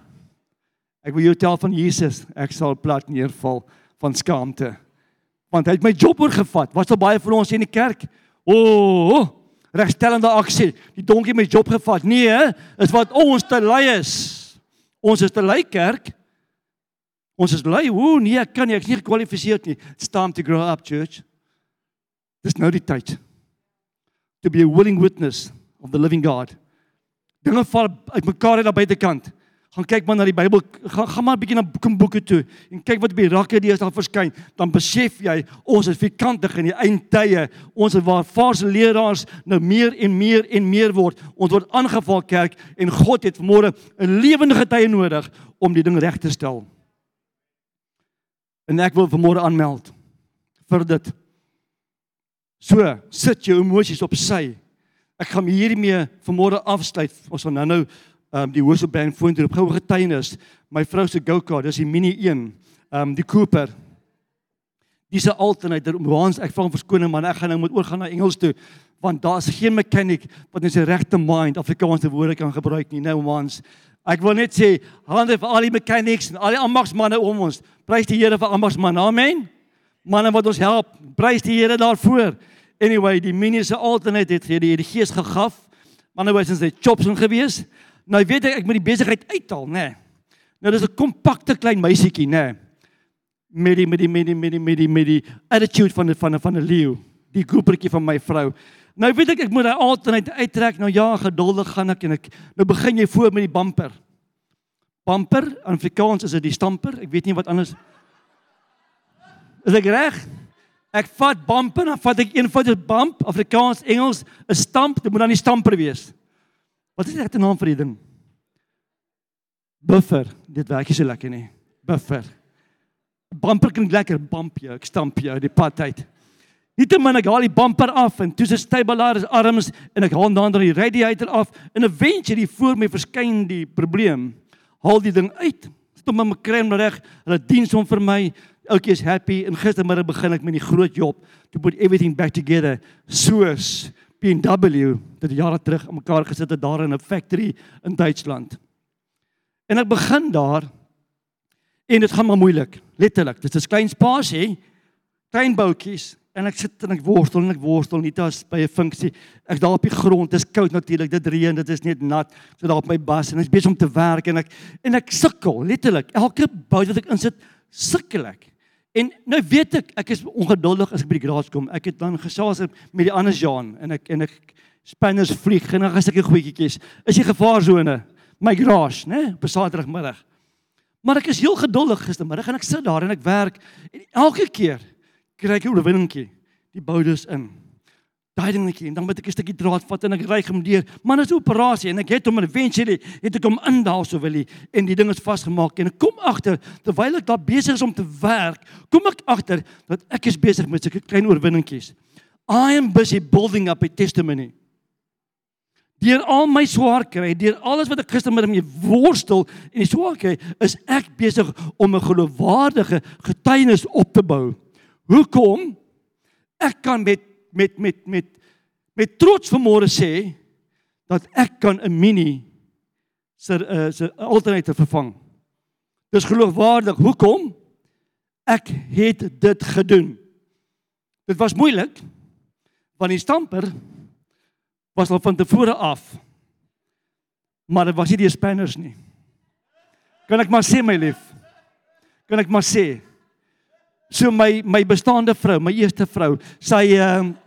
Ek wil jou tel van Jesus. Ek sal plat neerval van skaamte. Want hy het my job oorgevat. Was daar baie vir ons in die kerk? O, oh, regstellende aksie. Die donkie my job gevat. Nee, is wat ons te lui is. Ons is te lui kerk. Ons is lui. Ooh, nee, ek kan nie, ek is nie gekwalifiseer nie. It's time to grow up, church. Dis nou die tyd. To be a willing witness of the living God. Dinge val uitmekaar uit aan buitekant. Gaan kyk maar na die Bybel, gaan gaan maar 'n bietjie na boeke toe en kyk wat op die rakke die is daar verskyn, dan besef jy ons is vierkantig in die eindtye. Ons is waar valse leraars nou meer en meer en meer word. Ons word aangeval kerk en God het vanmôre 'n lewende getuie nodig om die ding reg te stel. En ek wil vanmôre aanmeld vir dit. So, sit jou emosies op sy. Ek gaan hiermee vanmôre afsluit. Ons gaan nou-nou ehm um, die worship band vorentoe op goue getuienis. My vrou se go-kart, dis die mini 1. Ehm um, die Cooper. Dis 'n alternator om waans ek om verskoning man, ek gaan nou moet oorgaan na Engels toe want daar's geen mechanic wat in sy regte mind Afrikaanse woorde kan gebruik nie. Nou waans Ek wil net sê, hande vir al die mechanics en al die ambagsmanne om ons. Prys die Here vir ambagsmanne. Amen. Manne wat ons help. Prys die Here daarvoor. Anyway, die minies se alternate het hierdie die gees gegaf. Manne was in sy chops in gewees. Nou weet ek ek moet die besigheid uithaal, nê. Nee. Nou dis 'n kompakte klein meisietjie, nê. Nee. Met die met die met die met die met die met die attitude van die, van 'n van 'n leeu. Die groepertjie van my vrou. Nou weet ek ek moet daai alternate uittrek. Nou ja, geduldig gaan ek en ek nou begin jy voor met die bumper. Bumper, in Afrikaans is dit die stamper. Ek weet nie wat anders. Is ek reg? Ek vat bumper, dan vat ek eenvoudig bump, Afrikaans, Engels, 'n stamp, dit moet dan die stamper wees. Wat is regte naam vir die ding? Buffer. Dit werk nie so lekker nie. Buffer. Bumper klink lekker, bump jou, ek stamp jou die pad uit. Nietemin ek haal die bumper af en toe se stabilisator arms en ek haal dan dan die radiator af en eventually voor my verskyn die probleem. Haal die ding uit. Sit hom in my krem reg. Hulle diens hom vir my. Oukie is happy en gistermiddag begin ek met die groot job to put everything back together. Soos BMW dit jare terug aan mekaar gesit het daar in 'n factory in Duitsland. En ek begin daar en dit gaan maar moeilik. Letterlik. Dit is klein spasie, klein boutjies en ek sit en ek worstel en ek worstel nie tas by 'n funksie. Ek daar op die grond, dit is koud natuurlik, dit reën, dit is net nat. So daar op my bas en ek is besig om te werk en ek en ek sukkel letterlik. Elke bout wat ek insit, sukkel ek. En nou weet ek, ek is ongeduldig as ek by die garage kom. Ek het dan gesels met die ander Jean en ek en ek spanners vlieg en dan gesê ek goetjies. Is die gevaarsone my garage, né? Op Saterdagmiddag. Maar ek is heel geduldig gistermiddag en ek sit daar en ek werk en elke keer kry ek 'n oorwinningkie. Die boudes in. Daai dingetjie en dan moet ek 'n stukkie draad vat en ek ry hom deur. Man, dit is 'n operasie en ek het hom eventually het ek hom in daar so wil hy en die ding is vasgemaak en ek kom agter terwyl ek daar besig is om te werk, kom ek agter dat ek is besig met sulke klein oorwinningkies. I am busy building up a testimony. Deur al my swaar kry, deur alles wat ek gister met my worstel en die swaar kry, is ek besig om 'n geloofwaardige getuienis op te bou. Hoekom? Ek kan met met met met met trots vanmôre sê dat ek kan 'n mini se uh, se alternatief vervang. Dis geloofwaardig. Hoekom? Ek het dit gedoen. Dit was moeilik want die stamper was al van tevore af. Maar dit was nie die spanners nie. Kan ek maar sê my lief? Kan ek maar sê? So my my bestaande vrou, my eerste vrou, sy ehm uh,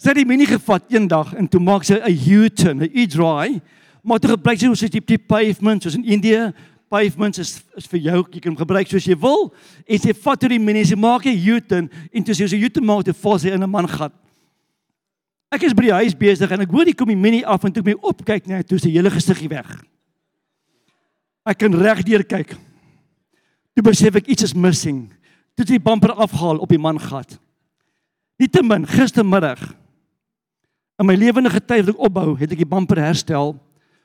sy het die mini gevat eendag en toe maak sy 'n U-turn, 'n U-draai, maar toe gebruik sy soos die, die pavement soos in Indië. Pavements is is vir jou, jy kan gebruik soos jy wil. En sy vat toe die mini, sy maak 'n U-turn en toe sy so 'n U-turn maak, toe val sy in 'n man gat. Ek is by die huis besig en ek hoor die kom die mini af en toe ek my opkyk net toe sy hele gesiggie weg. Ek kan reg deur kyk. Toe besef ek iets is missing. Toe het die bumper afgehaal op die man gat. Nietemin gistermiddag in my lewende getuie wat ek opbou, het ek die bumper herstel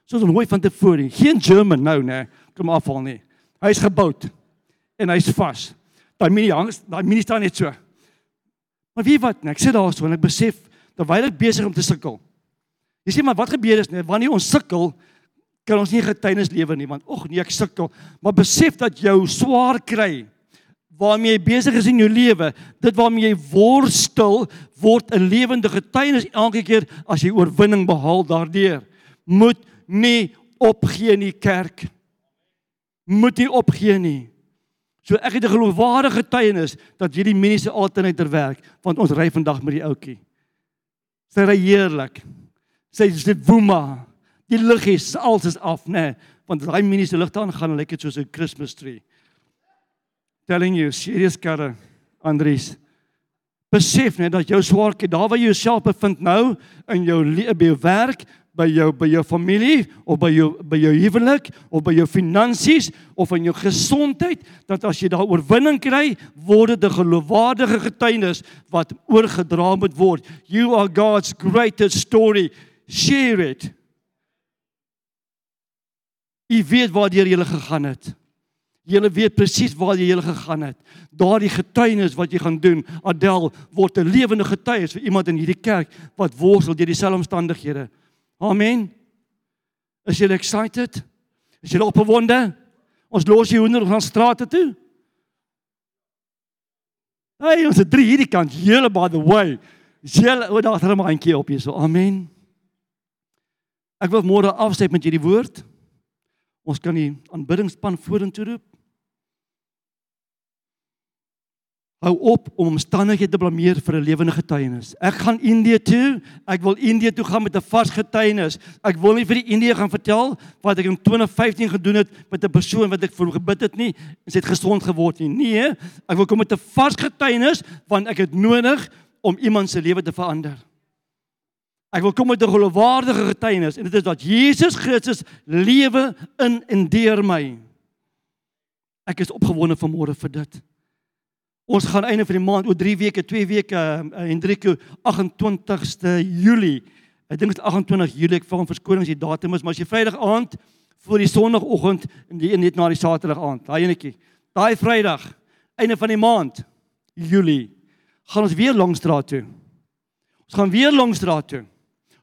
soos ons hooi van tevore. Geen German nou nê, kom afhaal nie. Hy's gebou en hy's vas. Daai mini hang, daai mini staan net so. Maar wie wat, nee, ek sit daar so en ek besef terwyl ek besig om te sukkel. Jy sê maar wat gebeur is net wanneer ons sukkel, kan ons nie getuienis lewe nie want ag nee ek sukkel. Maar besef dat jou swaar kry waarmee jy besig is in jou lewe dit waarmee jy worstel word 'n lewende getuienis elke keer as jy oorwinning behaal daardeur moet nie opgee nie kerk. Moet nie opgee nie. So ek het 'n geloofwaardige getuienis dat hierdie mense altyd uit werk want ons ry vandag met die ouetjie sy ry heerlik. Sy sê woema Die lig is alles is af, nê, nee, want daai minie se ligte aangaan en lyk dit soos 'n Christmas tree. Telling you, serious karre, Andries. Besef net dat jou swaarke, daar waar jy jouself bevind nou in jou by jou werk, by jou by jou familie of by jou by jou huwelik of by jou finansies of in jou gesondheid dat as jy daar oorwinning kry word dit 'n geloofwaardige getuienis wat oorgedra moet word you are god's greatest story share it U weet waar jy gegaan het. Jy weet presies waar jy gegaan het. Daardie getuienis wat jy gaan doen, Adel word 'n lewende getuienis vir iemand in hierdie kerk wat worstel deur dieselfde omstandighede. Amen. Is jy excited? Is jy opgewonde? Ons los jy hoender gaan strate toe. Hey, ons het drie hierdie kant, hele by the way. Julle, o, daar's 'n mandjie op hier so. Amen. Ek wil môre afsluit met hierdie woord. Ons kan die aanbiddingspan vorentoe roep. Hou op om omstandighede te blameer vir 'n lewende getuienis. Ek gaan Indië toe. Ek wil Indië toe gaan met 'n vars getuienis. Ek wil nie vir die Indië gaan vertel wat ek in 2015 gedoen het met 'n persoon wat ek vir gebid het nie en sy het gesond geword nie. Nee, ek wil kom met 'n vars getuienis want ek het nodig om iemand se lewe te verander. Ek wil kom met 'n geloofwaardige getuienis en dit is dat Jesus Christus lewe in en deur my. Ek is opgewonde vanmôre vir dit. Ons gaan einde van die maand oor 3 weke, 2 weke Hendrieko 28ste Julie. Ek dink dit is 28 Julie. Ek vra om verskoning as die datum is, maar as jy Vrydag aand voor die Sondagoggend en die net na die Saterdag aand, daai enetjie. Daai Vrydag, einde van die maand Julie, gaan ons weer Longstraat toe. Ons gaan weer Longstraat toe.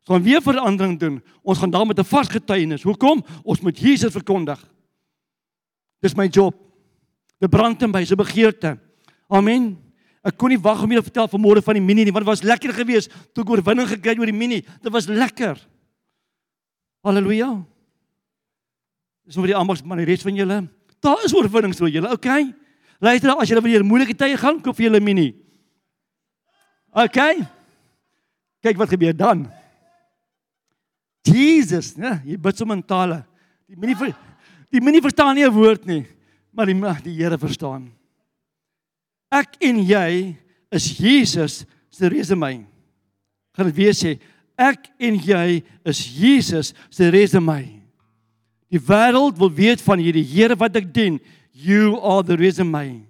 Ons gaan weer verandering doen. Ons gaan daar met 'n vars getuienis. Hoekom? Ons moet Jesus verkondig. Dis my job. Dit brand in my se begeerte. Amen. Ek kon nie wag om julle vertel vanmôre van die mini nie, want dit was lekker geweest toe ek oorwinning gekry het oor die mini. Dit was lekker. Halleluja. Dis nou vir die maar die res van julle, daar is oorwinnings vir julle, okay? Luister, as julle weer moeilike tye gaan, koop vir julle mini. Okay? Kyk wat gebeur dan. Jesus, né? Jy bid so in tale. Die minie vir Die mense verstaan nie 'n woord nie, maar die die Here verstaan. Ek en jy is Jesus se resume. Gaan dit weer sê, ek en jy is Jesus se resume. Die wêreld wil weet van hierdie Here wat ek dien. You are the resume.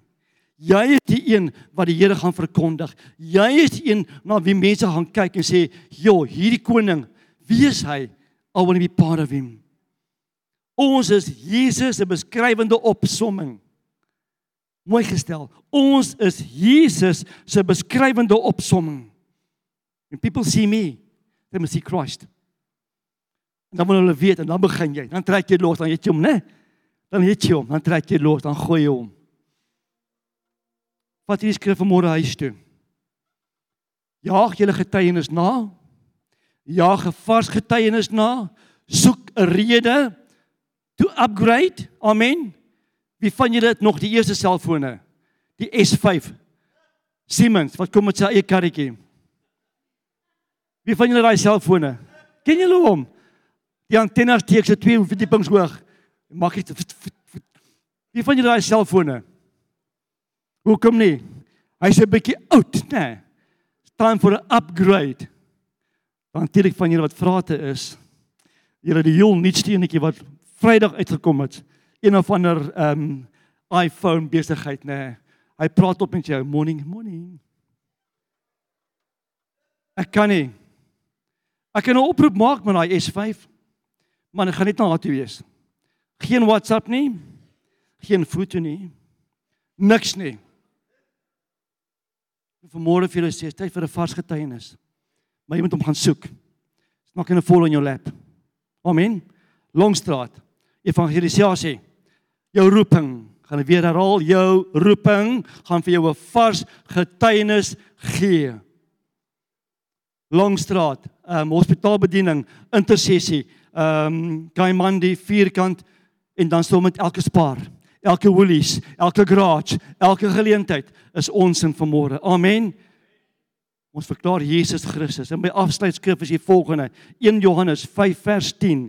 Jy is die een wat die Here gaan verkondig. Jy is die een na wie mense gaan kyk en sê, "Jo, hierdie koning, wie is hy? I want to be part of him." Ons is Jesus se beskrywende opsomming. Mooi gestel. Ons is Jesus se beskrywende opsomming. When people see me, they must see Christ. En dan wil hulle weet en dan begin jy. Dan trek jy los, dan het jy hom, né? Dan het jy hom, dan trek jy los, dan gooi jy hom. Wat hierdie skrif vanmôre huis toe. Jaag julle getuienis na. Jaag 'n vars getuienis na. Soek 'n rede to upgrade. Amen. Wie van julle het nog die eerste selfone? Die S5. Siemens, wat kom met sy eie karretjie? Wie van julle daai selfone? Ken julle hom? Die antenne steek se twee verdiepings hoog. Mag jy Wie van julle daai selfone? Hoekom nie? Hy's 'n bietjie oud, né? Nee. Time for an upgrade. Want dit van julle wat vrate is, julle die heel nuutste enetjie wat Vrydag uitgekom het. Een of ander ehm um, iPhone besigheid nê. Nee. Hy praat op met jou morning morning. Ek kan nie. Ek kan 'n oproep maak met daai S5. Maar dit gaan net na haar toe wees. Geen WhatsApp nie. Geen foto nie. Niks nie. Vanmôre vir julle sê, tyd vir 'n vars getuienis. Maar jy moet hom gaan soek. Dit's nog in 'n vol in jou lap. Amen. Longstraat evangelisasie. Jou roeping, gaan ek weer herhaal, jou roeping gaan vir jou 'n vars getuienis gee. Longstraat, ehm um, hospitaalbediening, intersessie, ehm um, Kaimandi vierkant en dan sou met elke spaar, elke woolies, elke garage, elke geleentheid is ons in vanmôre. Amen. Ons verklaar Jesus Christus. En by afsluitskrif is die volgende: 1 Johannes 5 vers 10.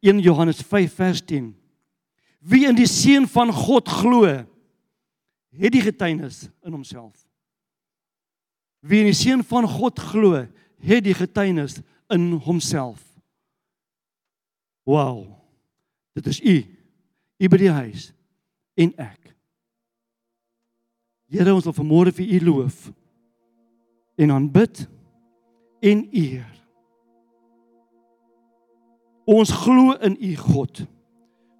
1 Johannes 5 vers 10. Wie in die seun van God glo, het die getuienis in homself. Wie in die seun van God glo, het die getuienis in homself. Wow. Dit is u. U by die huis en ek. Here ons wil vanmôre vir u loof en aanbid en eer. Ons glo in U God.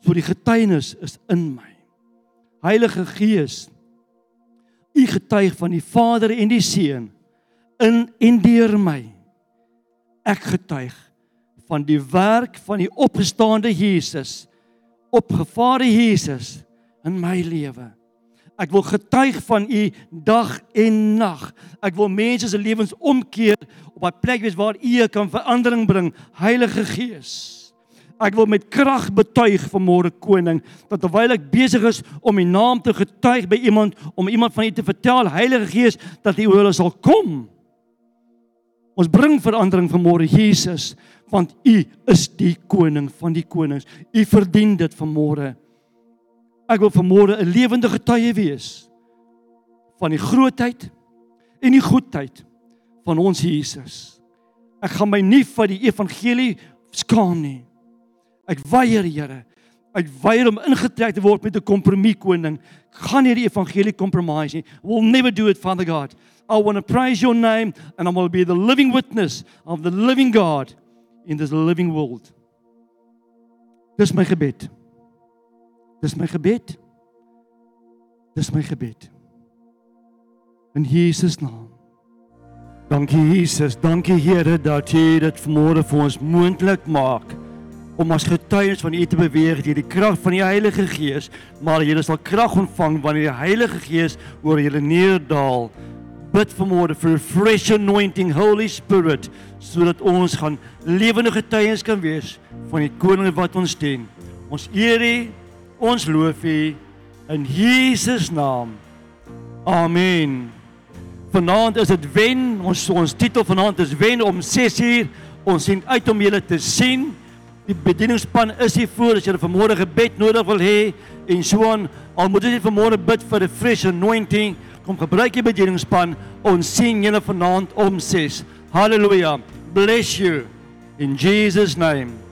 So die getuienis is in my. Heilige Gees, U getuig van die Vader en die Seun in en deur my. Ek getuig van die werk van die opgestaande Jesus, opgevare Jesus in my lewe. Ek wil getuig van u dag en nag. Ek wil mense se lewens omkeer op 'n plek wees waar u kan verandering bring, Heilige Gees. Ek wil met krag betuig vanmôre koning dat terwyl ek besig is om u naam te getuig by iemand om iemand van u te vertel Heilige Gees dat u hulle sal kom. Ons bring verandering vanmôre Jesus want u is die koning van die konings. U verdien dit vanmôre. Ek wil vanmôre 'n lewende getuie wees van die grootheid en die goedheid van ons Jesus. Ek gaan my nie vir die evangelie skaam nie. Ek weier, Here. Ek weier om ingetrek te word met 'n kompromie koning. Gaan nie die evangelie compromise nie. We'll never do it, Father God. I want to praise your name and I will be the living witness of the living God in this living world. Dis my gebed. Dis my gebed. Dis my gebed. In Jesus naam. Dankie Jesus, dankie Here dat U dit vanmôre vir ons moontlik maak om as getuies van U te beweeg deur die krag van die Heilige Gees, maar julle sal krag ontvang wanneer die Heilige Gees oor julle neerdal. Bid vanmôre vir 'n fresh anointing Holy Spirit sodat ons gaan lewende getuies kan wees van die koning wat ons dien. Ons eer U, ons loof U in Jesus naam. Amen. Vanaand is dit wen. Ons ons titel vanaand is wen om 6uur. Ons sien uit om julle te sien Die bedieningspan is hier voor as jy vanmôre gebed nodig wil hê en so aan. Al moet jy vanmôre bid vir 'n fresh anointing, kom gebruik die bedieningspan. Ons sien julle vanaand om 6. Hallelujah. Bless you in Jesus name.